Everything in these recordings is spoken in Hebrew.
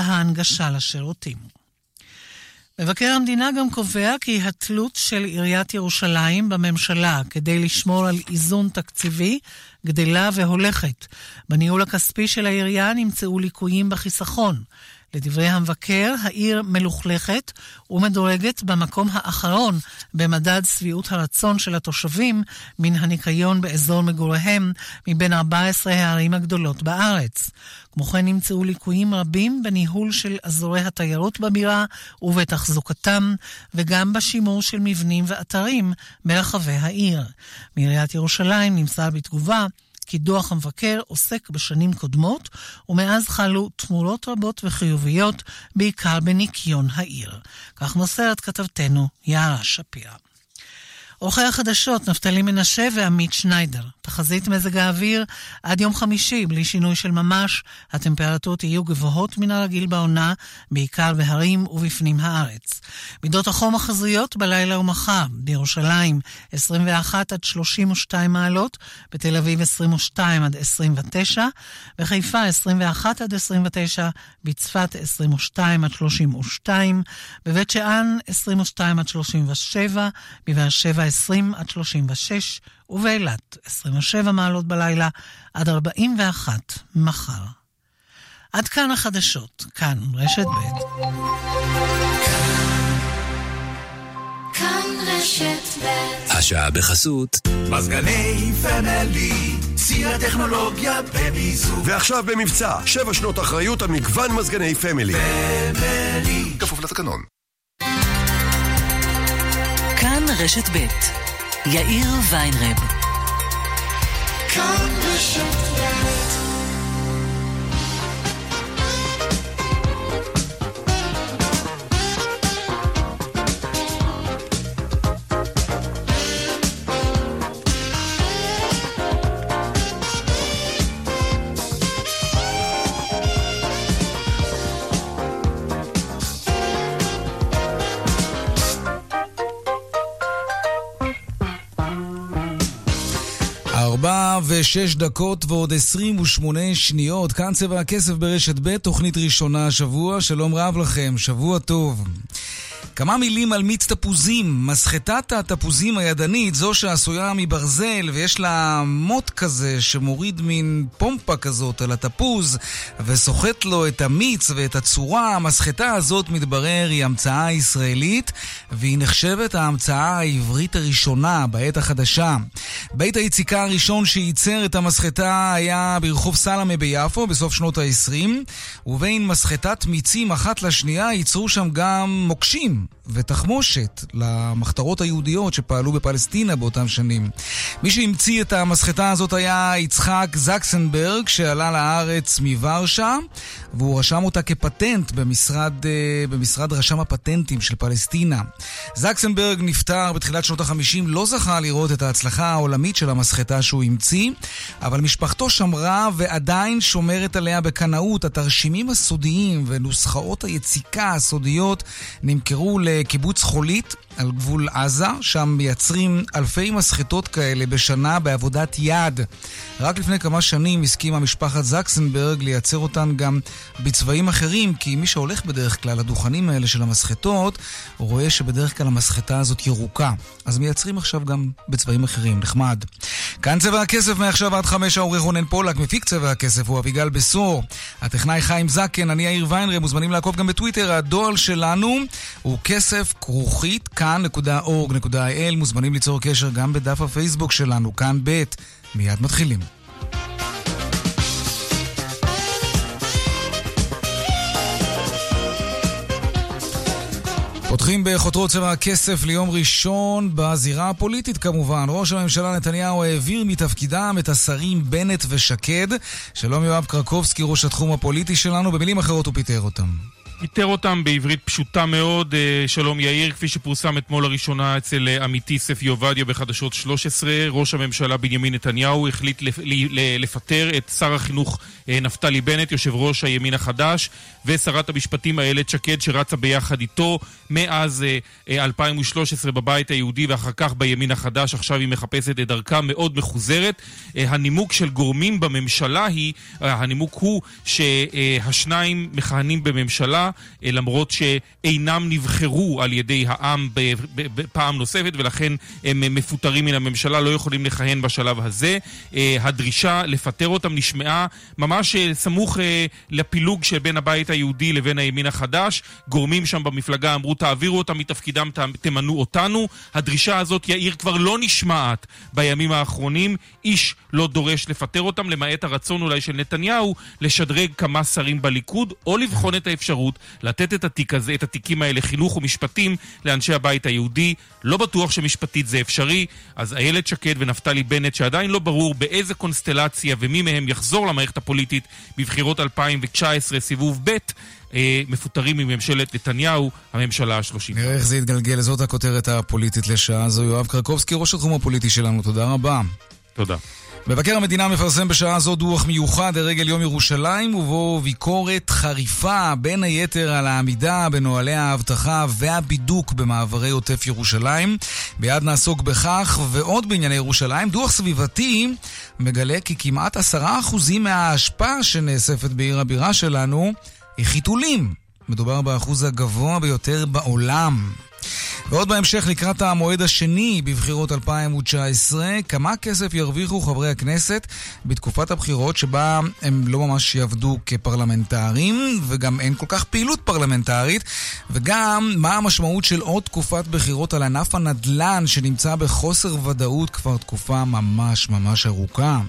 ההנגשה לשירותים. מבקר המדינה גם קובע כי התלות של עיריית ירושלים בממשלה כדי לשמור על איזון תקציבי גדלה והולכת. בניהול הכספי של העירייה נמצאו ליקויים בחיסכון. לדברי המבקר, העיר מלוכלכת ומדורגת במקום האחרון במדד שביעות הרצון של התושבים מן הניקיון באזור מגוריהם מבין 14 הערים הגדולות בארץ. כמו כן נמצאו ליקויים רבים בניהול של אזורי התיירות בבירה ובתחזוקתם, וגם בשימור של מבנים ואתרים ברחבי העיר. מעיריית ירושלים נמסר בתגובה כי דוח המבקר עוסק בשנים קודמות, ומאז חלו תמורות רבות וחיוביות, בעיקר בניקיון העיר. כך מוסרת כתבתנו יערה שפירא. עורכי החדשות נפתלי מנשה ועמית שניידר. תחזית מזג האוויר עד יום חמישי, בלי שינוי של ממש, הטמפרטורות יהיו גבוהות מן הרגיל בעונה, בעיקר בהרים ובפנים הארץ. מידות החום החזויות בלילה ומחר, בירושלים 21 עד 32 מעלות, בתל אביב 22 עד 29, בחיפה 21 עד 29, בצפת 22 עד 32, בבית שאן 22 עד 37, בבאר שבע 20 עד 36, ובאילת 27 מעלות בלילה עד 41 מחר. עד כאן החדשות, כאן רשת ב'. כאן רשת ב' השעה בחסות מזגני פמילי, שיא הטכנולוגיה במיזוג. ועכשיו במבצע, שבע שנות אחריות על מגוון מזגני פמילי. פמילי. כפוף לתקנון. רשת ב' יאיר ויינרב. כאן רשת ושש דקות ועוד עשרים ושמונה שניות. כאן צבע הכסף ברשת ב', תוכנית ראשונה השבוע. שלום רב לכם, שבוע טוב. כמה מילים על מיץ תפוזים. מסחטת התפוזים הידנית, זו שעשויה מברזל ויש לה מוט כזה שמוריד מין פומפה כזאת על התפוז וסוחט לו את המיץ ואת הצורה. המסחטה הזאת, מתברר, היא המצאה ישראלית והיא נחשבת ההמצאה העברית הראשונה בעת החדשה. בית היציקה הראשון שייצר את המסחטה היה ברחוב סלמה ביפו בסוף שנות ה-20 ובין מסחטת מיצים אחת לשנייה ייצרו שם גם מוקשים um, ותחמושת למחתרות היהודיות שפעלו בפלסטינה באותם שנים. מי שהמציא את המסחטה הזאת היה יצחק זקסנברג, שעלה לארץ מוורשה, והוא רשם אותה כפטנט במשרד, אה, במשרד רשם הפטנטים של פלסטינה. זקסנברג נפטר בתחילת שנות ה-50, לא זכה לראות את ההצלחה העולמית של המסחטה שהוא המציא, אבל משפחתו שמרה ועדיין שומרת עליה בקנאות. התרשימים הסודיים ונוסחאות היציקה הסודיות נמכרו לקיבוץ חולית על גבול עזה, שם מייצרים אלפי מסחטות כאלה בשנה בעבודת יד. רק לפני כמה שנים הסכימה משפחת זקסנברג לייצר אותן גם בצבעים אחרים, כי מי שהולך בדרך כלל לדוכנים האלה של המסחטות, רואה שבדרך כלל המסחטה הזאת ירוקה. אז מייצרים עכשיו גם בצבעים אחרים, נחמד. כאן צבע הכסף מעכשיו עד חמש העורך רונן פולק, מפיק צבע הכסף הוא אביגל בשור. הטכנאי חיים זקן, אני יאיר ויינרם, מוזמנים לעקוב גם בטוויטר, הדואל שלנו הוא כסף כרוכית כאן.org.il, מוזמנים ליצור קשר גם בדף הפייסבוק שלנו, כאן ב', מיד מתחילים. פותחים בכותרות צבע הכסף ליום ראשון בזירה הפוליטית כמובן. ראש הממשלה נתניהו העביר מתפקידם את השרים בנט ושקד. שלום יואב קרקובסקי, ראש התחום הפוליטי שלנו. במילים אחרות הוא פיטר אותם. פיטר אותם בעברית פשוטה מאוד, אה, שלום יאיר, כפי שפורסם אתמול לראשונה אצל אה, עמיתי ספי עובדיה בחדשות 13, ראש הממשלה בנימין נתניהו החליט לפטר את שר החינוך אה, נפתלי בנט, יושב ראש הימין החדש, ושרת המשפטים איילת שקד שרצה ביחד איתו מאז 2013 בבית היהודי ואחר כך בימין החדש, עכשיו היא מחפשת את דרכה מאוד מחוזרת. הנימוק של גורמים בממשלה היא, הנימוק הוא שהשניים מכהנים בממשלה אה, למרות שאינם נבחרו על ידי העם פעם נוספת ולכן הם מפוטרים מן הממשלה, לא יכולים לכהן בשלב הזה. אה, הדרישה לפטר אותם נשמעה ממש אה, סמוך לפילוג שבין הבית היהודי לבין הימין החדש. גורמים שם במפלגה אמרו תעבירו אותם מתפקידם, תמנו אותנו. הדרישה הזאת, יאיר, כבר לא נשמעת בימים האחרונים. איש לא דורש לפטר אותם, למעט הרצון אולי של נתניהו לשדרג כמה שרים בליכוד, או לבחון את האפשרות לתת את התיק הזה, את התיקים האלה, חינוך ומשפטים, לאנשי הבית היהודי. לא בטוח שמשפטית זה אפשרי, אז איילת שקד ונפתלי בנט, שעדיין לא ברור באיזה קונסטלציה ומי מהם יחזור למערכת הפוליטית בבחירות 2019, סיבוב ב', אה, מפוטרים מממשלת נתניהו, הממשלה השלושים. נראה איך זה יתגלגל, זאת הכותרת הפוליטית לשעה זו. יואב קרקובסקי, ראש התחום הפוליטי שלנו, תודה רבה. תודה. מבקר המדינה מפרסם בשעה זו דוח מיוחד לרגל יום ירושלים, ובו ביקורת חריפה, בין היתר על העמידה בנוהלי האבטחה והבידוק במעברי עוטף ירושלים. ביד נעסוק בכך ועוד בענייני ירושלים. דוח סביבתי מגלה כי כמעט עשרה אחוזים מהאשפה שנאספת בעיר הבירה שלנו חיתולים. מדובר באחוז הגבוה ביותר בעולם. ועוד בהמשך לקראת המועד השני בבחירות 2019, כמה כסף ירוויחו חברי הכנסת בתקופת הבחירות שבה הם לא ממש יעבדו כפרלמנטרים, וגם אין כל כך פעילות פרלמנטרית, וגם מה המשמעות של עוד תקופת בחירות על ענף הנדל"ן שנמצא בחוסר ודאות כבר תקופה ממש ממש ארוכה.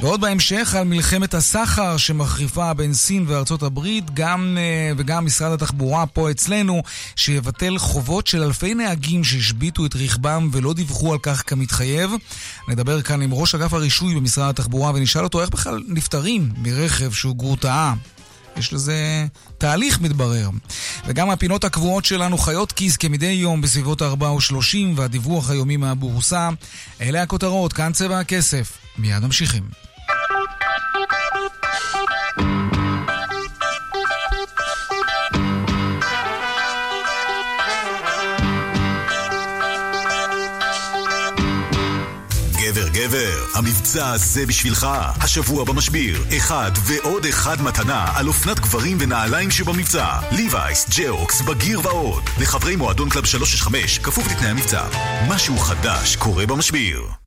ועוד בהמשך על מלחמת הסחר שמחריפה בין סין וארצות הברית, גם, אה, וגם משרד התחבורה פה אצלנו, שיבטל חובות של אלפי נהגים שהשביתו את רכבם ולא דיווחו על כך כמתחייב. נדבר כאן עם ראש אגף הרישוי במשרד התחבורה ונשאל אותו איך בכלל נפטרים מרכב שהוא גרוטאה. יש לזה תהליך מתברר. וגם הפינות הקבועות שלנו חיות כיס כמדי יום בסביבות 4 או 30 והדיווח היומי מהבורסה. אלה הכותרות, כאן צבע הכסף. מיד ממשיכים. גבר המבצע הזה בשבילך. השבוע במשביר, אחד ועוד אחד מתנה על אופנת גברים ונעליים שבמבצע. Levi's, Geox, בגיר ועוד. לחברי מועדון Club 365, כפוף לתנאי המבצע. משהו חדש קורה במשביר.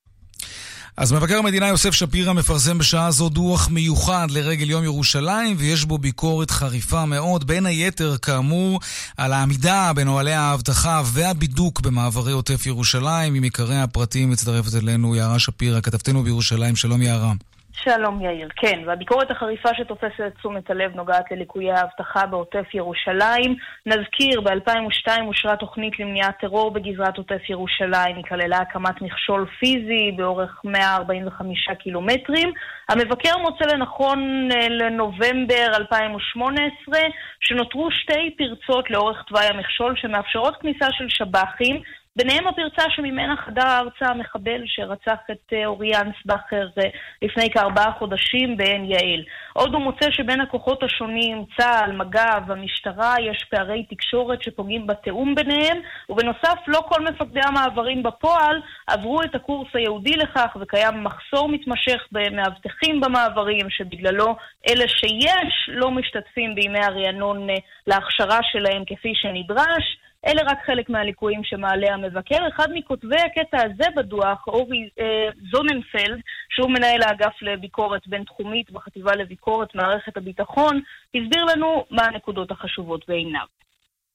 אז מבקר המדינה יוסף שפירא מפרסם בשעה זו דוח מיוחד לרגל יום ירושלים, ויש בו ביקורת חריפה מאוד, בין היתר, כאמור, על העמידה בנוהלי האבטחה והבידוק במעברי עוטף ירושלים. עם עיקרי הפרטים מצטרפת אלינו יערה שפירא, כתבתנו בירושלים. שלום יערה. שלום יאיר, כן, והביקורת החריפה שתופסת את תשומת הלב נוגעת לליקויי האבטחה בעוטף ירושלים. נזכיר, ב-2002 אושרה תוכנית למניעת טרור בגזרת עוטף ירושלים, היא כללה הקמת מכשול פיזי באורך 145 קילומטרים. המבקר מוצא לנכון אה, לנובמבר 2018 שנותרו שתי פרצות לאורך תוואי המכשול שמאפשרות כניסה של שב"חים ביניהם הפרצה שממנה חדר הארצה המחבל שרצח את אה, אורי אנסבכר אה, לפני כארבעה חודשים בעין יעל. עוד הוא מוצא שבין הכוחות השונים, צה"ל, מג"ב, המשטרה, יש פערי תקשורת שפוגעים בתיאום ביניהם, ובנוסף לא כל מפקדי המעברים בפועל עברו את הקורס היהודי לכך, וקיים מחסור מתמשך במאבטחים במעברים, שבגללו אלה שיש לא משתתפים בימי הרענון אה, להכשרה שלהם כפי שנדרש. אלה רק חלק מהליקויים שמעלה המבקר. אחד מכותבי הקטע הזה בדוח, אורי אה, זוננפלד, שהוא מנהל האגף לביקורת בינתחומית בחטיבה לביקורת מערכת הביטחון, הסביר לנו מה הנקודות החשובות בעיניו.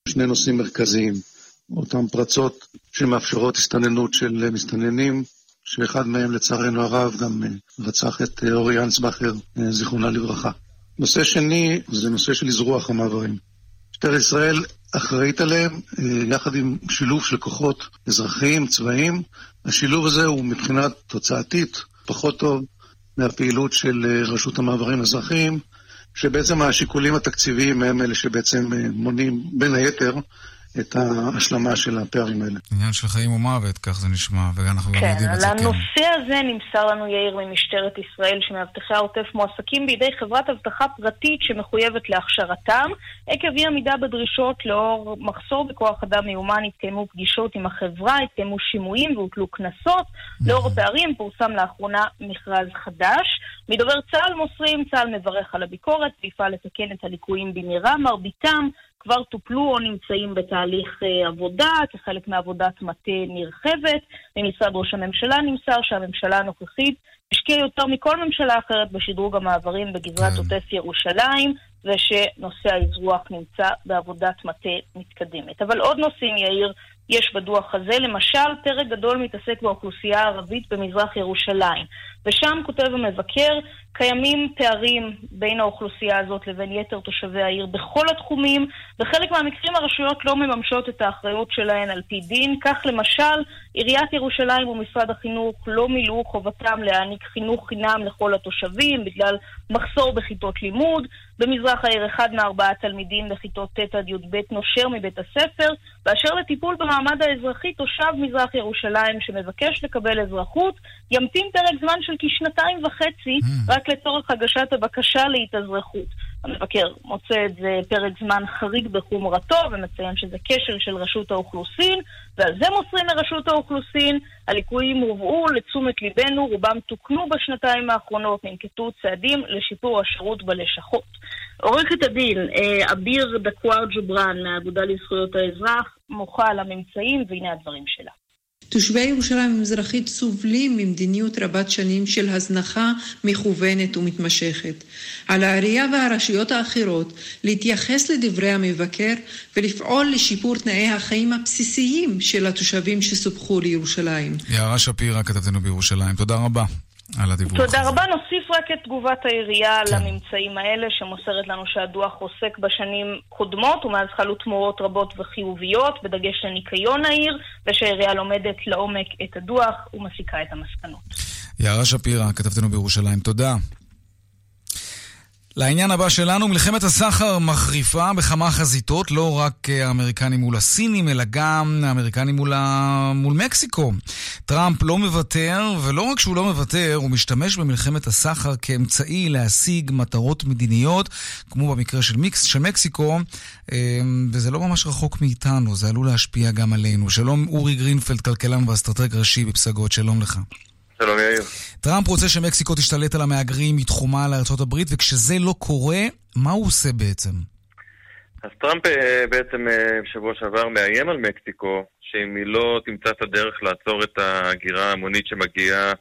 שני נושאים מרכזיים, אותן פרצות שמאפשרות הסתננות של מסתננים, שאחד מהם לצערנו הרב גם אה, רצח את אה, אורי אנסבכר, אה, זיכרונה לברכה. נושא שני זה נושא של אזרוח המעברים. משטרת ישראל אחראית עליהם, אה, יחד עם שילוב של כוחות אזרחיים, צבאיים. השילוב הזה הוא מבחינה תוצאתית פחות טוב מהפעילות של אה, רשות המעברים האזרחיים, שבעצם השיקולים התקציביים הם אלה שבעצם מונים בין היתר את ההשלמה של הפערים האלה. עניין של חיים ומוות, כך זה נשמע, ואנחנו כן, גם יודעים את זה, כן. לנושא הזה נמסר לנו יאיר ממשטרת ישראל שמאבטחי העוטף מועסקים בידי חברת אבטחה פרטית שמחויבת להכשרתם. עקב אי עמידה בדרישות לאור מחסור בכוח אדם מיומן התקיימו פגישות עם החברה, התקיימו שימועים והוטלו קנסות. לאור הפערים פורסם לאחרונה מכרז חדש. מדובר צה"ל מוסרים, צה"ל מברך על הביקורת ויפעל לתקן את הליקויים במהרה, מרביתם כבר טופלו או נמצאים בתהליך אה, עבודה כחלק מעבודת מטה נרחבת. ממשרד ראש הממשלה נמסר שהממשלה הנוכחית השקיעה יותר מכל ממשלה אחרת בשדרוג המעברים בגזרת כן. עוטף ירושלים, ושנושא האזרוח נמצא בעבודת מטה מתקדמת. אבל עוד נושאים, יאיר, יש בדוח הזה. למשל, פרק גדול מתעסק באוכלוסייה הערבית במזרח ירושלים. ושם כותב המבקר, קיימים פערים בין האוכלוסייה הזאת לבין יתר תושבי העיר בכל התחומים. בחלק מהמקרים הרשויות לא מממשות את האחריות שלהן על פי דין. כך למשל, עיריית ירושלים ומשרד החינוך לא מילאו חובתם להעניק חינוך חינם לכל התושבים בגלל מחסור בכיתות לימוד. במזרח העיר אחד מארבעה תלמידים בכיתות ט' עד י"ב נושר מבית הספר. באשר לטיפול במעמד האזרחי, תושב מזרח ירושלים שמבקש לקבל אזרחות, ימתין פרק זמן של כשנתיים וחצי Mm. רק לצורך הגשת הבקשה להתאזרחות. המבקר מוצא את זה פרק זמן חריג בחומרתו ומציין שזה כשל של רשות האוכלוסין, ועל זה מוסרים מרשות האוכלוסין. הליקויים הובאו לתשומת ליבנו, רובם תוקנו בשנתיים האחרונות, ננקטו צעדים לשיפור השירות בלשכות. עורכת הדין אה, אביר דקואר ג'ובראן מהאגודה לזכויות האזרח מוחה על הממצאים, והנה הדברים שלה. תושבי ירושלים המזרחית סובלים ממדיניות רבת שנים של הזנחה מכוונת ומתמשכת. על העירייה והרשויות האחרות להתייחס לדברי המבקר ולפעול לשיפור תנאי החיים הבסיסיים של התושבים שסופחו לירושלים. יערה שפירא, כתבתנו בירושלים. תודה רבה על הדיווח תודה הזה. רבה. נוסיף רק את תגובת העירייה כן. לממצאים האלה, שמוסרת לנו שהדוח עוסק בשנים קודמות, ומאז חלו תמורות רבות וחיוביות, בדגש לניקיון העיר, ושהעירייה לומדת לעומק את הדוח ומסיקה את המסקנות. יערה שפירא, כתבתנו בירושלים. תודה. לעניין הבא שלנו, מלחמת הסחר מחריפה בכמה חזיתות, לא רק אה, האמריקנים מול הסינים, אלא גם האמריקנים מול, ה... מול מקסיקו. טראמפ לא מוותר, ולא רק שהוא לא מוותר, הוא משתמש במלחמת הסחר כאמצעי להשיג מטרות מדיניות, כמו במקרה של, מיקס, של מקסיקו, אה, וזה לא ממש רחוק מאיתנו, זה עלול להשפיע גם עלינו. שלום אורי גרינפלד, כלכלן ואסטרטג ראשי בפסגות, שלום לך. שלום יאיר. טראמפ רוצה שמקסיקו תשתלט על המהגרים מתחומה הברית, וכשזה לא קורה, מה הוא עושה בעצם? אז טראמפ אה, בעצם אה, בשבוע שעבר מאיים על מקסיקו, שאם היא לא תמצא את הדרך לעצור את ההגירה ההמונית שמגיעה,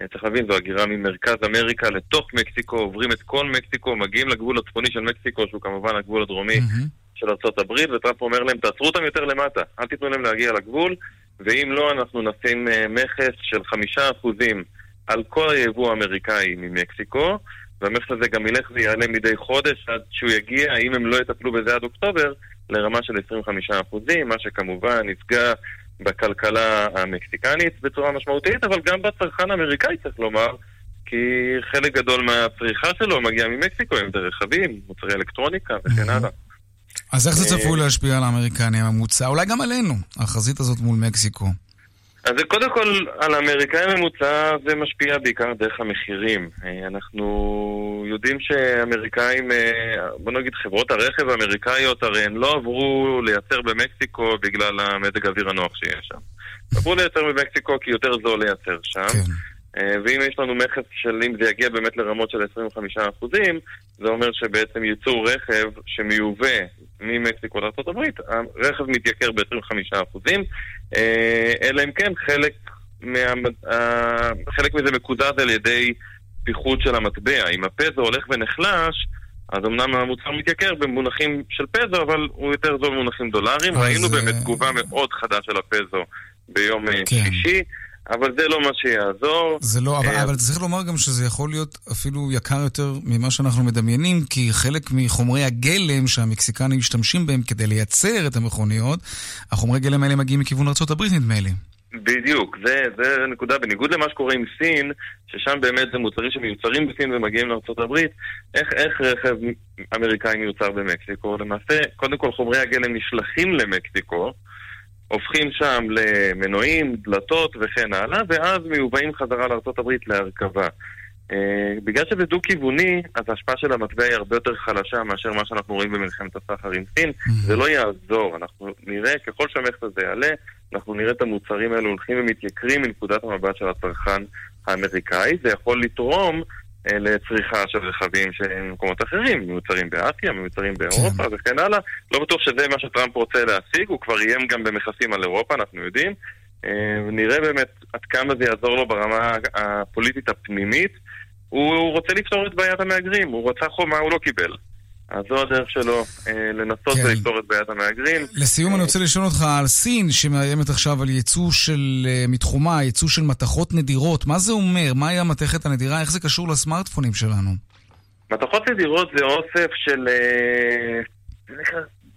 אה, צריך להבין, זו הגירה ממרכז אמריקה לתוך מקסיקו, עוברים את כל מקסיקו, מגיעים לגבול הצפוני של מקסיקו, שהוא כמובן הגבול הדרומי מהמם. של ארה"ב, וטראמפ אומר להם, תעצרו אותם יותר למטה, אל תיתנו להם להגיע לגבול, ואם לא, אנחנו נשים אה, מכס של חמישה אחוזים על כל היבוא האמריקאי ממקסיקו, והמכס הזה גם ילך ויעלה מדי חודש עד שהוא יגיע, אם הם לא יטפלו בזה עד אוקטובר, לרמה של 25 אחוזים, מה שכמובן יפגע בכלכלה המקסיקנית בצורה משמעותית, אבל גם בצרכן האמריקאי צריך לומר, כי חלק גדול מהצריכה שלו מגיע ממקסיקו, אם זה רכבים, מוצרי אלקטרוניקה וכן. הלאה. אז איך זה אה, צפוי להשפיע על האמריקנים הממוצע? אולי גם עלינו, החזית הזאת מול מקסיקו. אז קודם כל, על האמריקאי הממוצע זה משפיע בעיקר דרך המחירים. אה, אנחנו יודעים שאמריקאים, אה, בוא נגיד חברות הרכב האמריקאיות, הרי הן לא עברו לייצר במקסיקו בגלל המזג האוויר הנוח שיש שם. עברו לייצר במקסיקו כי יותר זול לייצר שם. כן. אה, ואם יש לנו מכס של אם זה יגיע באמת לרמות של 25%, זה אומר שבעצם ייצור רכב שמיובא ממקסיקו לארה"ב, הרכב מתייקר ב-25%, אה, אלא אם כן חלק, מה, אה, חלק מזה מקוזז על ידי פיחות של המטבע. אם הפזו הולך ונחלש, אז אמנם המוצר מתייקר במונחים של פזו, אבל הוא יותר זול במונחים דולרים. ראינו באמת תגובה מאוד חדה של הפזו ביום כן. שלישי. אבל זה לא מה שיעזור. זה לא, אבל, אה, אבל צריך לומר גם שזה יכול להיות אפילו יקר יותר ממה שאנחנו מדמיינים, כי חלק מחומרי הגלם שהמקסיקנים משתמשים בהם כדי לייצר את המכוניות, החומרי גלם האלה מגיעים מכיוון ארה"ב נדמה לי. בדיוק, זה, זה נקודה, בניגוד למה שקורה עם סין, ששם באמת זה מוצרים שמיוצרים בסין ומגיעים לארה"ב, איך, איך רכב אמריקאי מיוצר במקסיקו? למעשה, קודם כל חומרי הגלם נשלחים למקסיקו, הופכים שם למנועים, דלתות וכן הלאה, ואז מיובאים חזרה לארה"ב להרכבה. Uh, בגלל שזה דו-כיווני, אז ההשפעה של המטבע היא הרבה יותר חלשה מאשר מה שאנחנו רואים במלחמת הסחר עם סין. Mm-hmm. זה לא יעזור, אנחנו נראה, ככל שהמכס הזה יעלה, אנחנו נראה את המוצרים האלו הולכים ומתייקרים מנקודת המבט של הצרכן האמריקאי. זה יכול לתרום לצריכה של רכבים שהם במקומות אחרים, מיוצרים באסיה, מיוצרים באירופה כן. וכן הלאה. לא בטוח שזה מה שטראמפ רוצה להשיג, הוא כבר איים גם במכסים על אירופה, אנחנו יודעים. Uh, נראה באמת עד כמה זה יעזור לו ברמה הפוליטית הפנימית. הוא רוצה לפתור את בעיית המהגרים, הוא רצה חומה, הוא לא קיבל. אז זו הדרך שלו, אה, לנסות כן. ולפתור את בעיית המהגרים. לסיום אני רוצה לשאול אותך על סין, שמאיימת עכשיו על ייצוא של, אה, מתחומה, ייצוא של מתכות נדירות. מה זה אומר? מהי המתכת הנדירה? איך זה קשור לסמארטפונים שלנו? מתכות נדירות זה אוסף של... אה,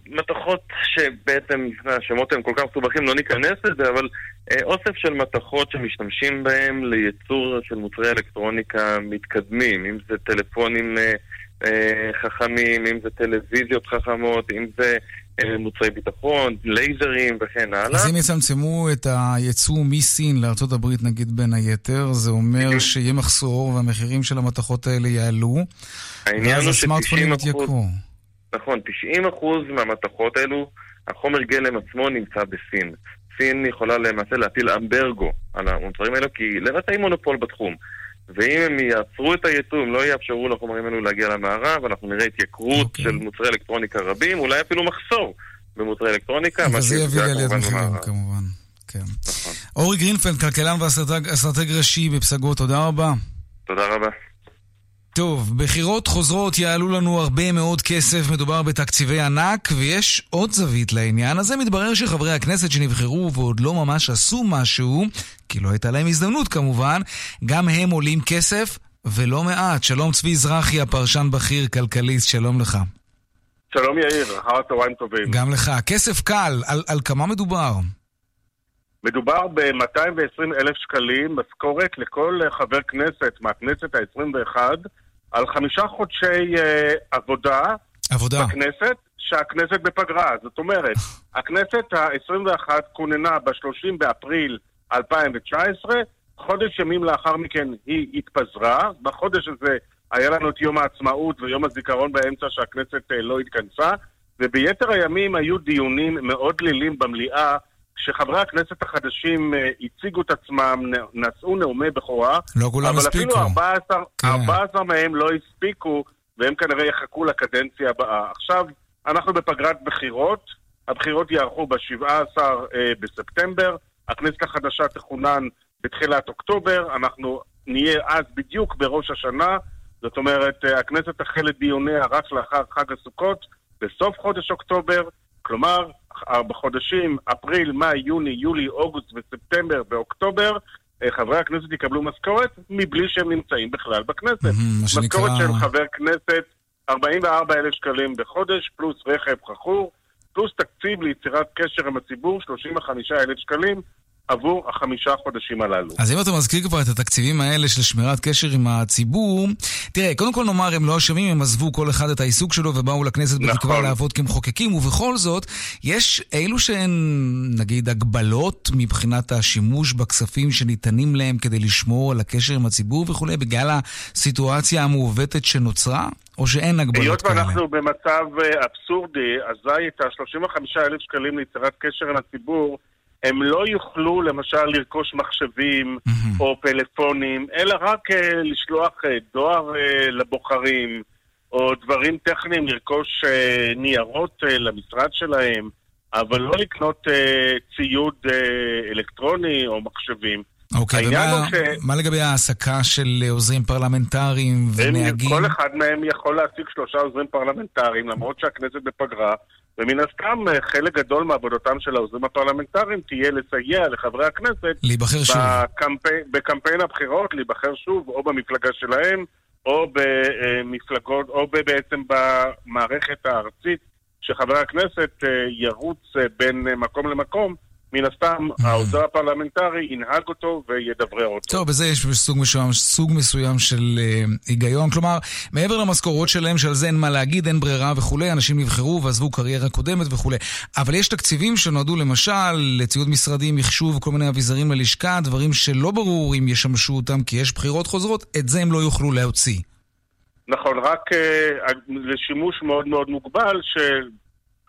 מתכות שבעצם, השמות הם כל כך מסובכים, לא ניכנס לזה, אבל אה, אוסף של מתכות שמשתמשים בהם לייצור של מוצרי אלקטרוניקה מתקדמים, אם זה טלפונים אה, אה, חכמים, אם זה טלוויזיות חכמות, אם זה אה, מוצרי ביטחון, לייזרים וכן הלאה. אז אם יצמצמו את הייצוא מסין לארה"ב נגיד בין היתר, זה אומר שיהיה מחסור והמחירים של המתכות האלה יעלו, ואז הסמארטפונים יתייקרו. נכון, 90% מהמתכות האלו, החומר גלם עצמו נמצא בסין. סין יכולה למעשה להטיל אמברגו על המוצרים האלו, כי למעשה היא מונופול בתחום. ואם הם יעצרו את הייצוא, הם לא יאפשרו לחומרים האלו להגיע למערב, אנחנו נראה התייקרות okay. אוקיי. של מוצרי אלקטרוניקה רבים, אולי אפילו מחסור במוצרי אלקטרוניקה. וזה יביא לעליית מחירים כמובן. כן. נכון. אורי גרינפלד, כלכלן ואסטרטג ראשי בפסגות, תודה רבה. תודה רבה. טוב, בחירות חוזרות יעלו לנו הרבה מאוד כסף, מדובר בתקציבי ענק, ויש עוד זווית לעניין הזה. מתברר שחברי הכנסת שנבחרו ועוד לא ממש עשו משהו, כי לא הייתה להם הזדמנות כמובן, גם הם עולים כסף, ולא מעט. שלום צבי זרחי, הפרשן בכיר, כלכליסט, שלום לך. שלום יאיר, אחר הצהריים טובים. גם לך. כסף קל, על, על כמה מדובר? מדובר ב-220 אלף שקלים משכורת לכל חבר כנסת מהכנסת ה-21 על חמישה חודשי uh, עבודה, עבודה בכנסת, שהכנסת בפגרה. זאת אומרת, הכנסת ה-21 כוננה ב-30 באפריל 2019, חודש ימים לאחר מכן היא התפזרה. בחודש הזה היה לנו את יום העצמאות ויום הזיכרון באמצע שהכנסת uh, לא התכנסה, וביתר הימים היו דיונים מאוד דלילים במליאה. כשחברי הכנסת החדשים uh, הציגו את עצמם, נשאו נאומי בכורה, לא כולם הספיקו. אבל אפילו 14, כן. 14 מהם לא הספיקו, והם כנראה יחכו לקדנציה הבאה. עכשיו, אנחנו בפגרת בחירות, הבחירות ייערכו ב-17 uh, בספטמבר, הכנסת החדשה תכונן בתחילת אוקטובר, אנחנו נהיה אז בדיוק בראש השנה, זאת אומרת, uh, הכנסת תחל את דיוניה רק לאחר חג הסוכות, בסוף חודש אוקטובר, כלומר, בחודשים אפריל, מאי, יוני, יולי, אוגוסט וספטמבר ואוקטובר, אה, חברי הכנסת יקבלו משכורת מבלי שהם נמצאים בכלל בכנסת. משכורת של חבר כנסת, 44 אלף שקלים בחודש, פלוס רכב חכור, פלוס תקציב ליצירת קשר עם הציבור, 35 אלף שקלים. עבור החמישה חודשים הללו. אז אם אתה מזכיר כבר את התקציבים האלה של שמירת קשר עם הציבור, תראה, קודם כל נאמר, הם לא אשמים, הם עזבו כל אחד את העיסוק שלו ובאו לכנסת נכון. בתקווה לעבוד כמחוקקים, ובכל זאת, יש אילו שהן, נגיד, הגבלות מבחינת השימוש בכספים שניתנים להם כדי לשמור על הקשר עם הציבור וכולי, בגלל הסיטואציה המעוותת שנוצרה? או שאין הגבלות היות כאלה? היות ואנחנו במצב אה, אבסורדי, אזי את ה-35,000 שקלים ליצירת קשר עם הציבור, הם לא יוכלו למשל לרכוש מחשבים mm-hmm. או פלאפונים, אלא רק uh, לשלוח uh, דואר uh, לבוחרים, או דברים טכניים, לרכוש uh, ניירות uh, למשרד שלהם, אבל לא לקנות uh, ציוד uh, אלקטרוני או מחשבים. אוקיי, ומה ש... מה לגבי העסקה של עוזרים פרלמנטריים ונהגים? כל אחד מהם יכול להשיג שלושה עוזרים פרלמנטריים, למרות שהכנסת בפגרה. ומן הסתם אה, חלק גדול מעבודתם של העוזרים הפרלמנטריים תהיה לסייע לחברי הכנסת להיבחר שוב. בקמפי... בקמפיין הבחירות, להיבחר שוב, או במפלגה שלהם, או במפלגות, או בעצם במערכת הארצית, שחבר הכנסת אה, ירוץ אה, בין מקום למקום מן הסתם mm. העוזר הפרלמנטרי ינהג אותו וידברר אותו. טוב, בזה יש סוג מסוים, סוג מסוים של אה, היגיון. כלומר, מעבר למשכורות שלהם, שעל זה אין מה להגיד, אין ברירה וכולי, אנשים נבחרו ועזבו קריירה קודמת וכולי. אבל יש תקציבים שנועדו למשל לציוד משרדי, מחשוב, כל מיני אביזרים ללשכה, דברים שלא ברור אם ישמשו אותם כי יש בחירות חוזרות, את זה הם לא יוכלו להוציא. נכון, רק uh, לשימוש מאוד מאוד מוגבל,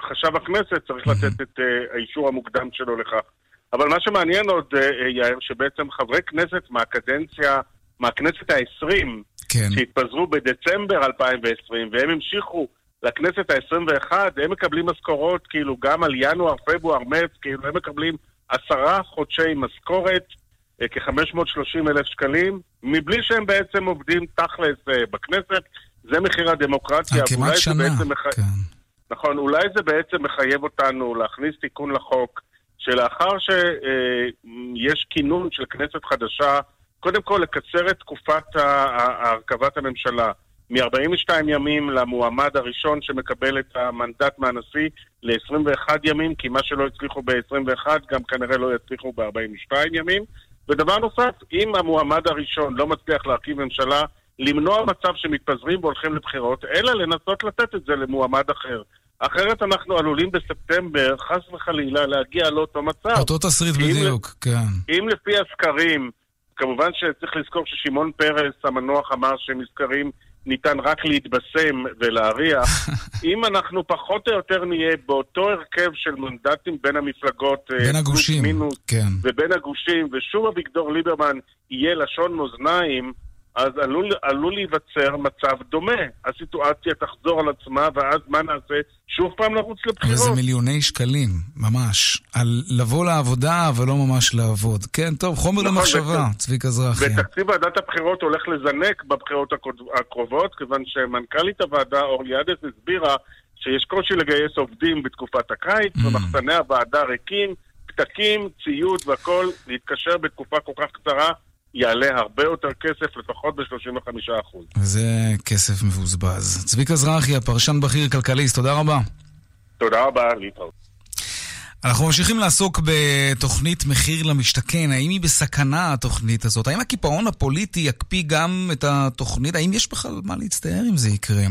שחשב הכנסת צריך לתת את uh, האישור המוקדם שלו לכך. אבל מה שמעניין עוד, uh, יאיר, שבעצם חברי כנסת מהקדנציה, מהכנסת העשרים, כן. שהתפזרו בדצמבר 2020, והם המשיכו לכנסת ה-21, הם מקבלים משכורות כאילו גם על ינואר, פברואר, מרץ, כאילו הם מקבלים עשרה חודשי משכורת. אה, כ-530 אלף שקלים, מבלי שהם בעצם עובדים תכלס אה, בכנסת. זה מחיר הדמוקרטיה. אה, כמעט שנה, מח... כן. נכון, אולי זה בעצם מחייב אותנו להכניס תיקון לחוק, שלאחר שיש כינון של כנסת חדשה, קודם כל לקצר את תקופת הרכבת הממשלה מ-42 ימים למועמד הראשון שמקבל את המנדט מהנשיא ל-21 ימים, כי מה שלא הצליחו ב-21 גם כנראה לא יצליחו ב-42 ימים. ודבר נוסף, אם המועמד הראשון לא מצליח להרכיב ממשלה, למנוע מצב שמתפזרים והולכים לבחירות, אלא לנסות לתת את זה למועמד אחר. אחרת אנחנו עלולים בספטמבר, חס וחלילה, להגיע לאותו מצב. אותו תסריט בדיוק, לפ... כן. אם לפי הסקרים, כמובן שצריך לזכור ששמעון פרס המנוח אמר שמסקרים ניתן רק להתבשם ולהריח. אם אנחנו פחות או יותר נהיה באותו הרכב של מנדטים בין המפלגות, אה, בין הגושים, מינוס, כן. ובין הגושים, ושוב אביגדור ליברמן יהיה לשון מאזניים, אז עלול, עלול להיווצר מצב דומה. הסיטואציה תחזור על עצמה, ואז מה נעשה? שוב פעם לרוץ לבחירות. אבל זה מיליוני שקלים, ממש. על לבוא לעבודה, אבל לא ממש לעבוד. כן, טוב, חומר נכון, למחשבה, בת... צביקה זרחי. ותקציב ועדת הבחירות הולך לזנק בבחירות הקרובות, כיוון שמנכ"לית הוועדה, אורלי עדס, הסבירה שיש קושי לגייס עובדים בתקופת הקיץ, mm. ומחסני הוועדה ריקים, פתקים, ציוד והכול, להתקשר בתקופה כל כך קצרה. יעלה הרבה יותר כסף, לפחות ב-35%. וזה כסף מבוזבז. צביקה זרחי, הפרשן בכיר כלכליסט, תודה רבה. תודה רבה, להתראות. אנחנו ממשיכים לעסוק בתוכנית מחיר למשתכן. האם היא בסכנה, התוכנית הזאת? האם הקיפאון הפוליטי יקפיא גם את התוכנית? האם יש בכלל מה להצטער אם זה יקרה?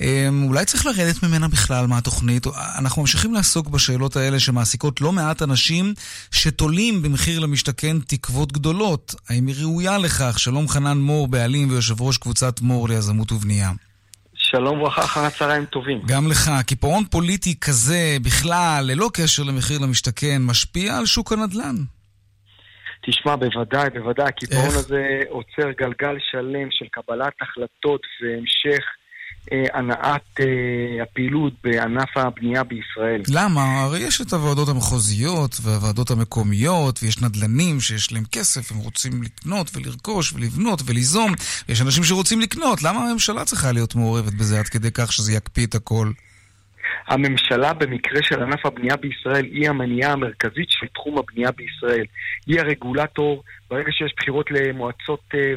אמ, אולי צריך לרדת ממנה בכלל מהתוכנית? אנחנו ממשיכים לעסוק בשאלות האלה שמעסיקות לא מעט אנשים שתולים במחיר למשתכן תקוות גדולות. האם היא ראויה לכך? שלום חנן מור, בעלים ויושב ראש קבוצת מור ליזמות ובנייה. שלום וברכה, אחר הצהריים טובים. גם לך. קיפאון פוליטי כזה, בכלל, ללא קשר למחיר למשתכן, משפיע על שוק הנדל"ן? תשמע, בוודאי, בוודאי. הקיפאון הזה עוצר גלגל שלם של קבלת החלטות והמשך הנעת אה, הפעילות בענף הבנייה בישראל. למה? הרי יש את הוועדות המחוזיות והוועדות המקומיות, ויש נדל"נים שיש להם כסף, הם רוצים לקנות ולרכוש ולבנות וליזום, ויש אנשים שרוצים לקנות. למה הממשלה צריכה להיות מעורבת בזה עד כדי כך שזה יקפיא את הכל? הממשלה במקרה של ענף הבנייה בישראל היא המניעה המרכזית של תחום הבנייה בישראל. היא הרגולטור, ברגע שיש בחירות למועצות אה,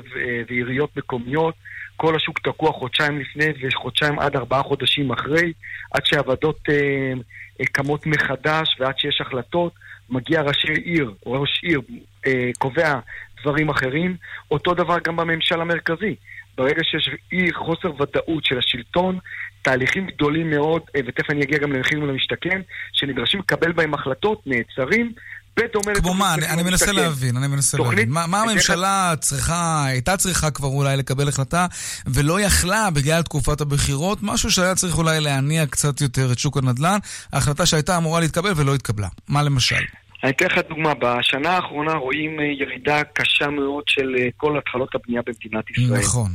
ועיריות מקומיות, כל השוק תקוע חודשיים לפני וחודשיים עד ארבעה חודשים אחרי, עד שהוועדות אה, אה, קמות מחדש ועד שיש החלטות, מגיע ראשי עיר, ראש עיר אה, קובע דברים אחרים. אותו דבר גם בממשל המרכזי. ברגע שיש אי חוסר ודאות של השלטון, תהליכים גדולים מאוד, אה, ותכף אני אגיע גם למחירים למשתכן, שנדרשים לקבל בהם החלטות, נעצרים, בדומה כמו מה? אני, אני מנסה להבין, אני מנסה להבין. מה, מה הממשלה צריכה, הייתה צריכה כבר אולי לקבל החלטה, ולא יכלה בגלל תקופת הבחירות, משהו שהיה צריך אולי להניע קצת יותר את שוק הנדל"ן, החלטה שהייתה אמורה להתקבל ולא התקבלה. מה למשל? אני אתן לך דוגמה, בשנה האחרונה רואים אה, ירידה קשה מאוד של אה, כל התחלות הבנייה במדינת ישראל. נכון.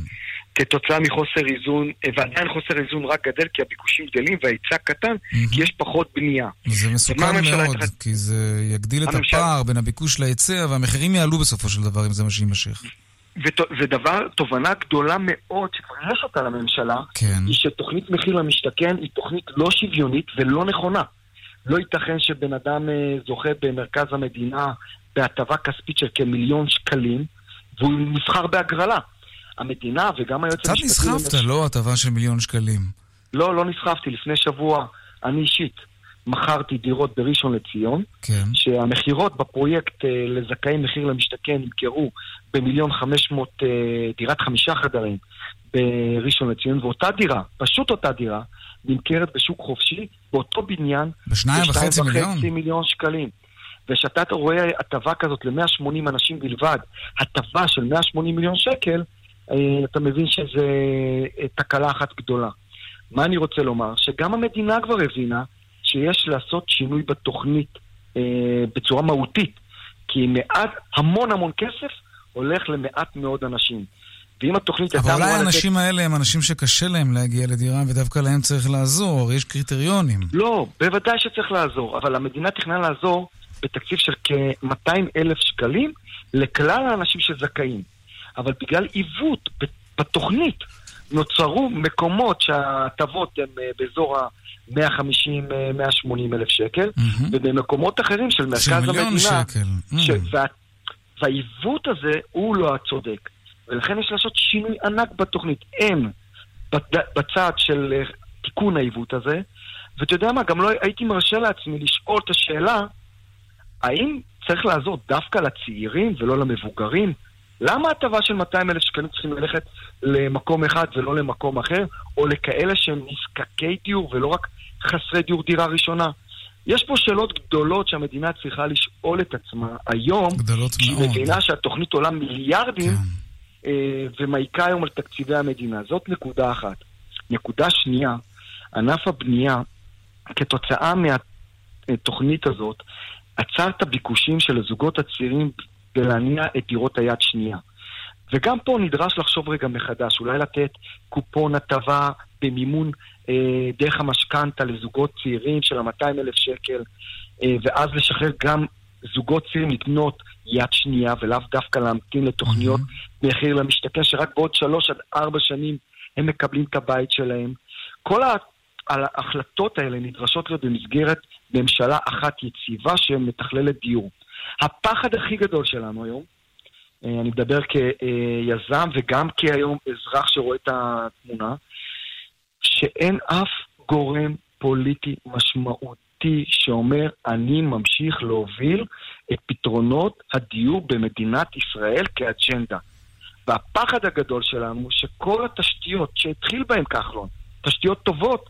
כתוצאה מחוסר איזון, אה, ועדיין חוסר איזון רק גדל כי הביקושים גדלים וההיצע קטן, mm-hmm. כי יש פחות בנייה. זה מסוכן מאוד, התחל... כי זה יגדיל את הממשל... הפער בין הביקוש להיצע, והמחירים יעלו בסופו של דבר אם זה מה שיימשך. ודבר, תובנה גדולה מאוד שכבר יש אותה לממשלה, כן. היא שתוכנית מחיר למשתכן היא תוכנית לא שוויונית ולא נכונה. לא ייתכן שבן אדם אה, זוכה במרכז המדינה בהטבה כספית של כמיליון שקלים, והוא נבחר בהגרלה. המדינה וגם היועץ המשפטי... קצת נסחפת, לא? הטבה של מיליון שקלים. לא, לא נסחפתי. לפני שבוע, אני אישית, מכרתי דירות בראשון לציון, כן. שהמכירות בפרויקט אה, לזכאים מחיר למשתכן נמכרו במיליון חמש מאות אה, דירת חמישה חדרים בראשון לציון, ואותה דירה, פשוט אותה דירה, נמכרת בשוק חופשי באותו בניין בשניים וחצי מיליון? וחצי מיליון שקלים. וכשאתה רואה הטבה כזאת ל-180 אנשים בלבד, הטבה של 180 מיליון שקל, אתה מבין שזו אה, תקלה אחת גדולה. מה אני רוצה לומר? שגם המדינה כבר הבינה שיש לעשות שינוי בתוכנית אה, בצורה מהותית. כי מעט, המון המון כסף הולך למעט מאוד אנשים. ואם התוכנית הייתה... אבל אולי האנשים לתת... האלה הם אנשים שקשה להם להגיע לדירה, ודווקא להם צריך לעזור, יש קריטריונים. לא, בוודאי שצריך לעזור, אבל המדינה תכננה לעזור בתקציב של כ-200 אלף שקלים לכלל האנשים שזכאים. אבל בגלל עיוות בתוכנית נוצרו מקומות שההטבות הן אה, באזור ה-150-180 אלף שקל, mm-hmm. ובמקומות אחרים של מרכז המדינה... של מיליון שקל. ש... Mm. וה... והעיוות הזה הוא לא הצודק. ולכן יש לעשות שינוי ענק בתוכנית. אין בצד של אה, תיקון העיוות הזה, ואתה יודע מה, גם לא הייתי מרשה לעצמי לשאול את השאלה, האם צריך לעזור דווקא לצעירים ולא למבוגרים? למה הטבה של 200 אלף שקלים צריכים ללכת למקום אחד ולא למקום אחר, או לכאלה שהם נזקקי דיור ולא רק חסרי דיור דירה ראשונה? יש פה שאלות גדולות שהמדינה צריכה לשאול את עצמה היום, גדולות מאוד. כי היא מבינה שהתוכנית עולה מיליארדים, כן. אה, ומעיקה היום על תקציבי המדינה. זאת נקודה אחת. נקודה שנייה, ענף הבנייה, כתוצאה מהתוכנית הזאת, עצר את הביקושים של הזוגות הצעירים בלהניע את דירות היד שנייה. וגם פה נדרש לחשוב רגע מחדש, אולי לתת קופון הטבה במימון אה, דרך המשכנתה לזוגות צעירים של ה-200 אלף שקל, אה, ואז לשחרר גם זוגות צעירים לקנות יד שנייה, ולאו דווקא להמתין לתוכניות mm-hmm. מחיר למשתכן, שרק בעוד שלוש עד ארבע שנים הם מקבלים את הבית שלהם. כל ההחלטות האלה נדרשות להיות במסגרת ממשלה אחת יציבה שמתכללת דיור. הפחד הכי גדול שלנו היום, אה, אני מדבר כיזם וגם כהיום אזרח שרואה את התמונה, שאין אף גורם פוליטי משמעותי שאומר, אני ממשיך להוביל את פתרונות הדיור במדינת ישראל כאג'נדה. והפחד הגדול שלנו שכל התשתיות שהתחיל בהן כחלון, תשתיות טובות,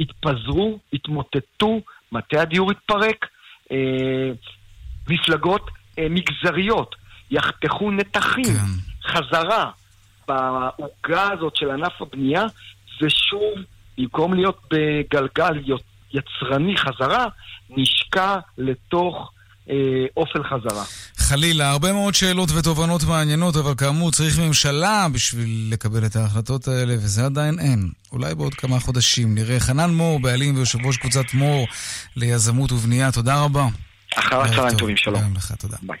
התפזרו, התמוטטו, מטה הדיור התפרק, אה, מפלגות אה, מגזריות יחתכו נתחים כן. חזרה בעוגה הזאת של ענף הבנייה, ושוב, במקום להיות בגלגל יצרני חזרה, נשקע לתוך אה, אופן חזרה. חלילה, הרבה מאוד שאלות ותובנות מעניינות, אבל כאמור צריך ממשלה בשביל לקבל את ההחלטות האלה, וזה עדיין אין. אולי בעוד כמה חודשים נראה. חנן מור, בעלים ויושב ראש קבוצת מור ליזמות ובנייה, תודה רבה. אחר הצהריים טובים, שלום. גם לך, תודה. ביי.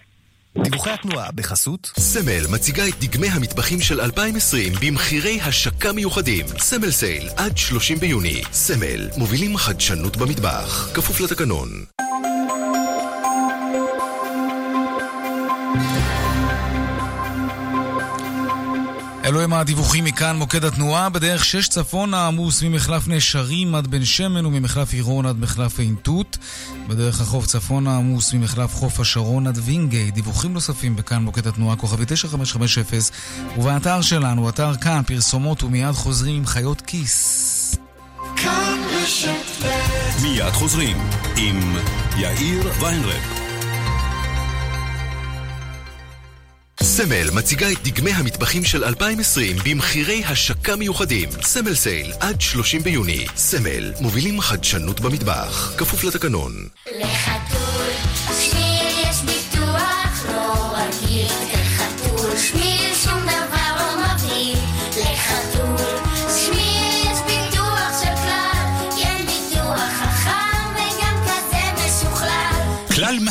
דיווחי התנועה בחסות סמל מציגה את דגמי המטבחים של 2020 במחירי השקה מיוחדים. סמל סייל עד 30 ביוני. סמל מובילים חדשנות במטבח. כפוף לתקנון. אלו הם הדיווחים מכאן, מוקד התנועה, בדרך 6 צפונה עמוס ממחלף נשרים עד בן שמן וממחלף עירון עד מחלף עין תות. בדרך החוף צפונה עמוס ממחלף חוף השרון עד וינגייט. דיווחים נוספים בכאן מוקד התנועה, כוכבי 9550, ובאתר שלנו, אתר כאן, פרסומות ומיד חוזרים עם חיות כיס. מיד חוזרים עם יאיר ויינרב. סמל מציגה את דגמי המטבחים של 2020 במחירי השקה מיוחדים. סמל sale עד 30 ביוני. סמל מובילים חדשנות במטבח. כפוף לתקנון. לחתול,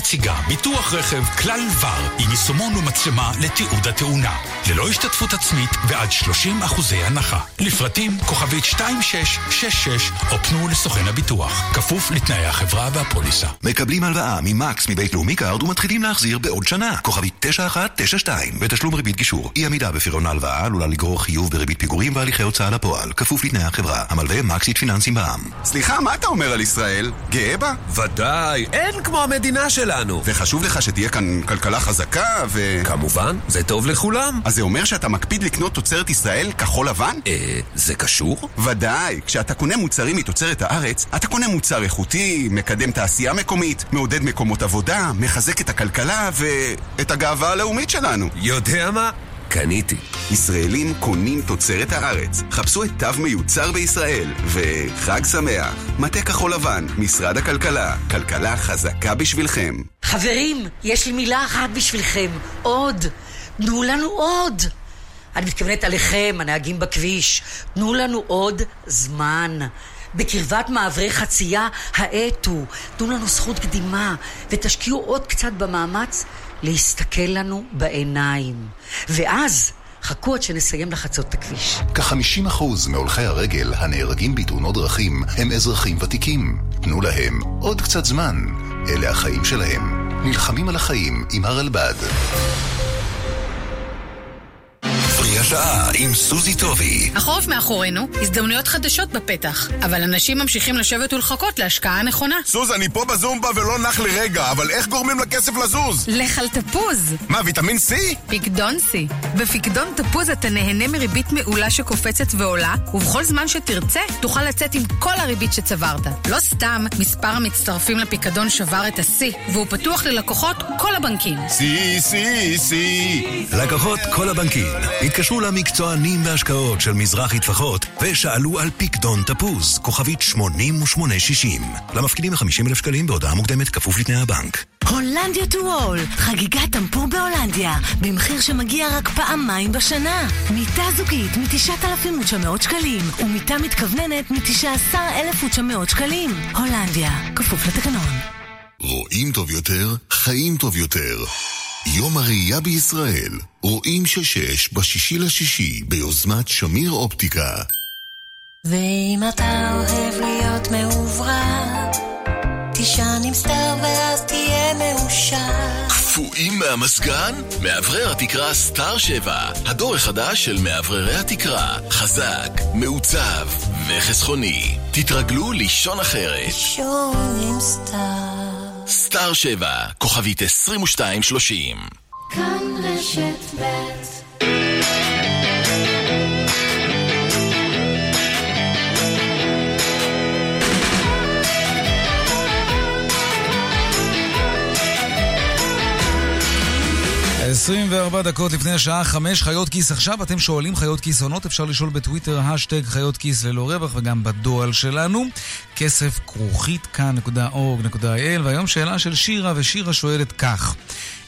מציגה ביטוח רכב כלל ור עם יישומון ומצלמה לתיעוד התאונה. ללא השתתפות עצמית ועד 30 אחוזי הנחה. לפרטים כוכבית 2666 או פנו לסוכן הביטוח, כפוף לתנאי החברה והפוליסה. מקבלים הלוואה ממקס מבית לאומי קארד ומתחילים להחזיר בעוד שנה. כוכבית 9192 בתשלום ריבית גישור. אי עמידה בפירעון ההלוואה עלולה לגרור חיוב בריבית פיגורים והליכי הוצאה לפועל, כפוף לתנאי החברה. המלווה מקסית פיננסים בע"מ. סליחה, מה אתה אומר על ישראל? גאה בה? ודאי, אין כמו המדינה שלנו. וחשוב לך שתהיה כאן כלכלה חזקה ו... כמובן, זה טוב לכולם. אז זה אומר שאתה מקפיד לקנות תוצרת ישראל כחול לבן? אה, זה קשור? ודאי, כשאתה קונה מוצרים מתוצרת הארץ, אתה קונה מוצר איכותי, מקדם תעשייה מקומית, מעודד מקומות עבודה, מחזק את הכלכלה ואת הגאווה הלאומית שלנו. יודע מה? קניתי. ישראלים קונים תוצרת הארץ. חפשו את תו מיוצר בישראל, וחג שמח. מטה כחול לבן, משרד הכלכלה. כלכלה חזקה בשבילכם. חברים, יש לי מילה אחת בשבילכם. עוד. תנו לנו עוד. אני מתכוונת עליכם, הנהגים בכביש. תנו לנו עוד זמן. בקרבת מעברי חצייה, האטו. תנו לנו זכות קדימה, ותשקיעו עוד קצת במאמץ להסתכל לנו בעיניים. ואז... חכו עד שנסיים לחצות את הכביש. כ-50% מהולכי הרגל הנהרגים בתאונות דרכים הם אזרחים ותיקים. תנו להם עוד קצת זמן. אלה החיים שלהם. נלחמים על החיים עם הרלב"ד. השעה עם סוזי טובי. החורף מאחורינו, הזדמנויות חדשות בפתח, אבל אנשים ממשיכים לשבת ולחכות להשקעה הנכונה. סוז, אני פה בזומבה ולא נח לרגע, אבל איך גורמים לכסף לזוז? לך על תפוז. מה, ויטמין C? פיקדון C. בפיקדון תפוז אתה נהנה מריבית מעולה שקופצת ועולה, ובכל זמן שתרצה, תוכל לצאת עם כל הריבית שצברת. לא סתם, מספר המצטרפים לפיקדון שבר את השיא, והוא פתוח ללקוחות כל הבנקים. C, C, C. לקוחות כל הבנקים. התקשרו למקצוענים בהשקעות של מזרחי טפחות ושאלו על פיקדון תפוז, כוכבית 8860. למפקידים מ-50,000 שקלים בהודעה מוקדמת כפוף לתנאי הבנק. הולנדיה טו וול, חגיגת טמפור בהולנדיה, במחיר שמגיע רק פעמיים בשנה. מיטה זוגית מ-9,900 שקלים, ומיטה מתכווננת מ-19,900 שקלים. הולנדיה, כפוף לתקנון. רואים טוב יותר, חיים טוב יותר. יום הראייה בישראל, רואים שש בשישי לשישי, ביוזמת שמיר אופטיקה. ואם אתה אוהב להיות מאוברר, תישן עם סטאר ואז תהיה מאושר. קפואים מהמזגן? מאוורר התקרה סטאר 7, הדור החדש של מאווררי התקרה. חזק, מעוצב וחסכוני. תתרגלו לישון אחרת. לישון עם סטאר. סטאר 7, כוכבית 2230. כאן רשת ב' 24 דקות לפני השעה 5, חיות כיס עכשיו. אתם שואלים חיות כיס עונות, אפשר לשאול בטוויטר, השטג חיות כיס ללא רווח, וגם בדואל שלנו. כסף כרוכית כאן.org.il, והיום שאלה של שירה, ושירה שואלת כך: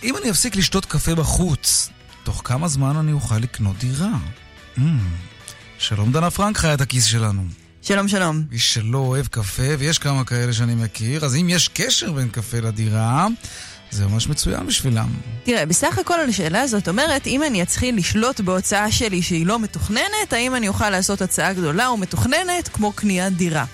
אם אני אפסיק לשתות קפה בחוץ, תוך כמה זמן אני אוכל לקנות דירה? Mm. שלום דנה פרנק, חיית הכיס שלנו. שלום, שלום. איש שלא אוהב קפה, ויש כמה כאלה שאני מכיר, אז אם יש קשר בין קפה לדירה... זה ממש מצוין בשבילם. תראה, בסך הכל השאלה הזאת אומרת, אם אני אתחיל לשלוט בהוצאה שלי שהיא לא מתוכננת, האם אני אוכל לעשות הצעה גדולה ומתוכננת כמו קניית דירה?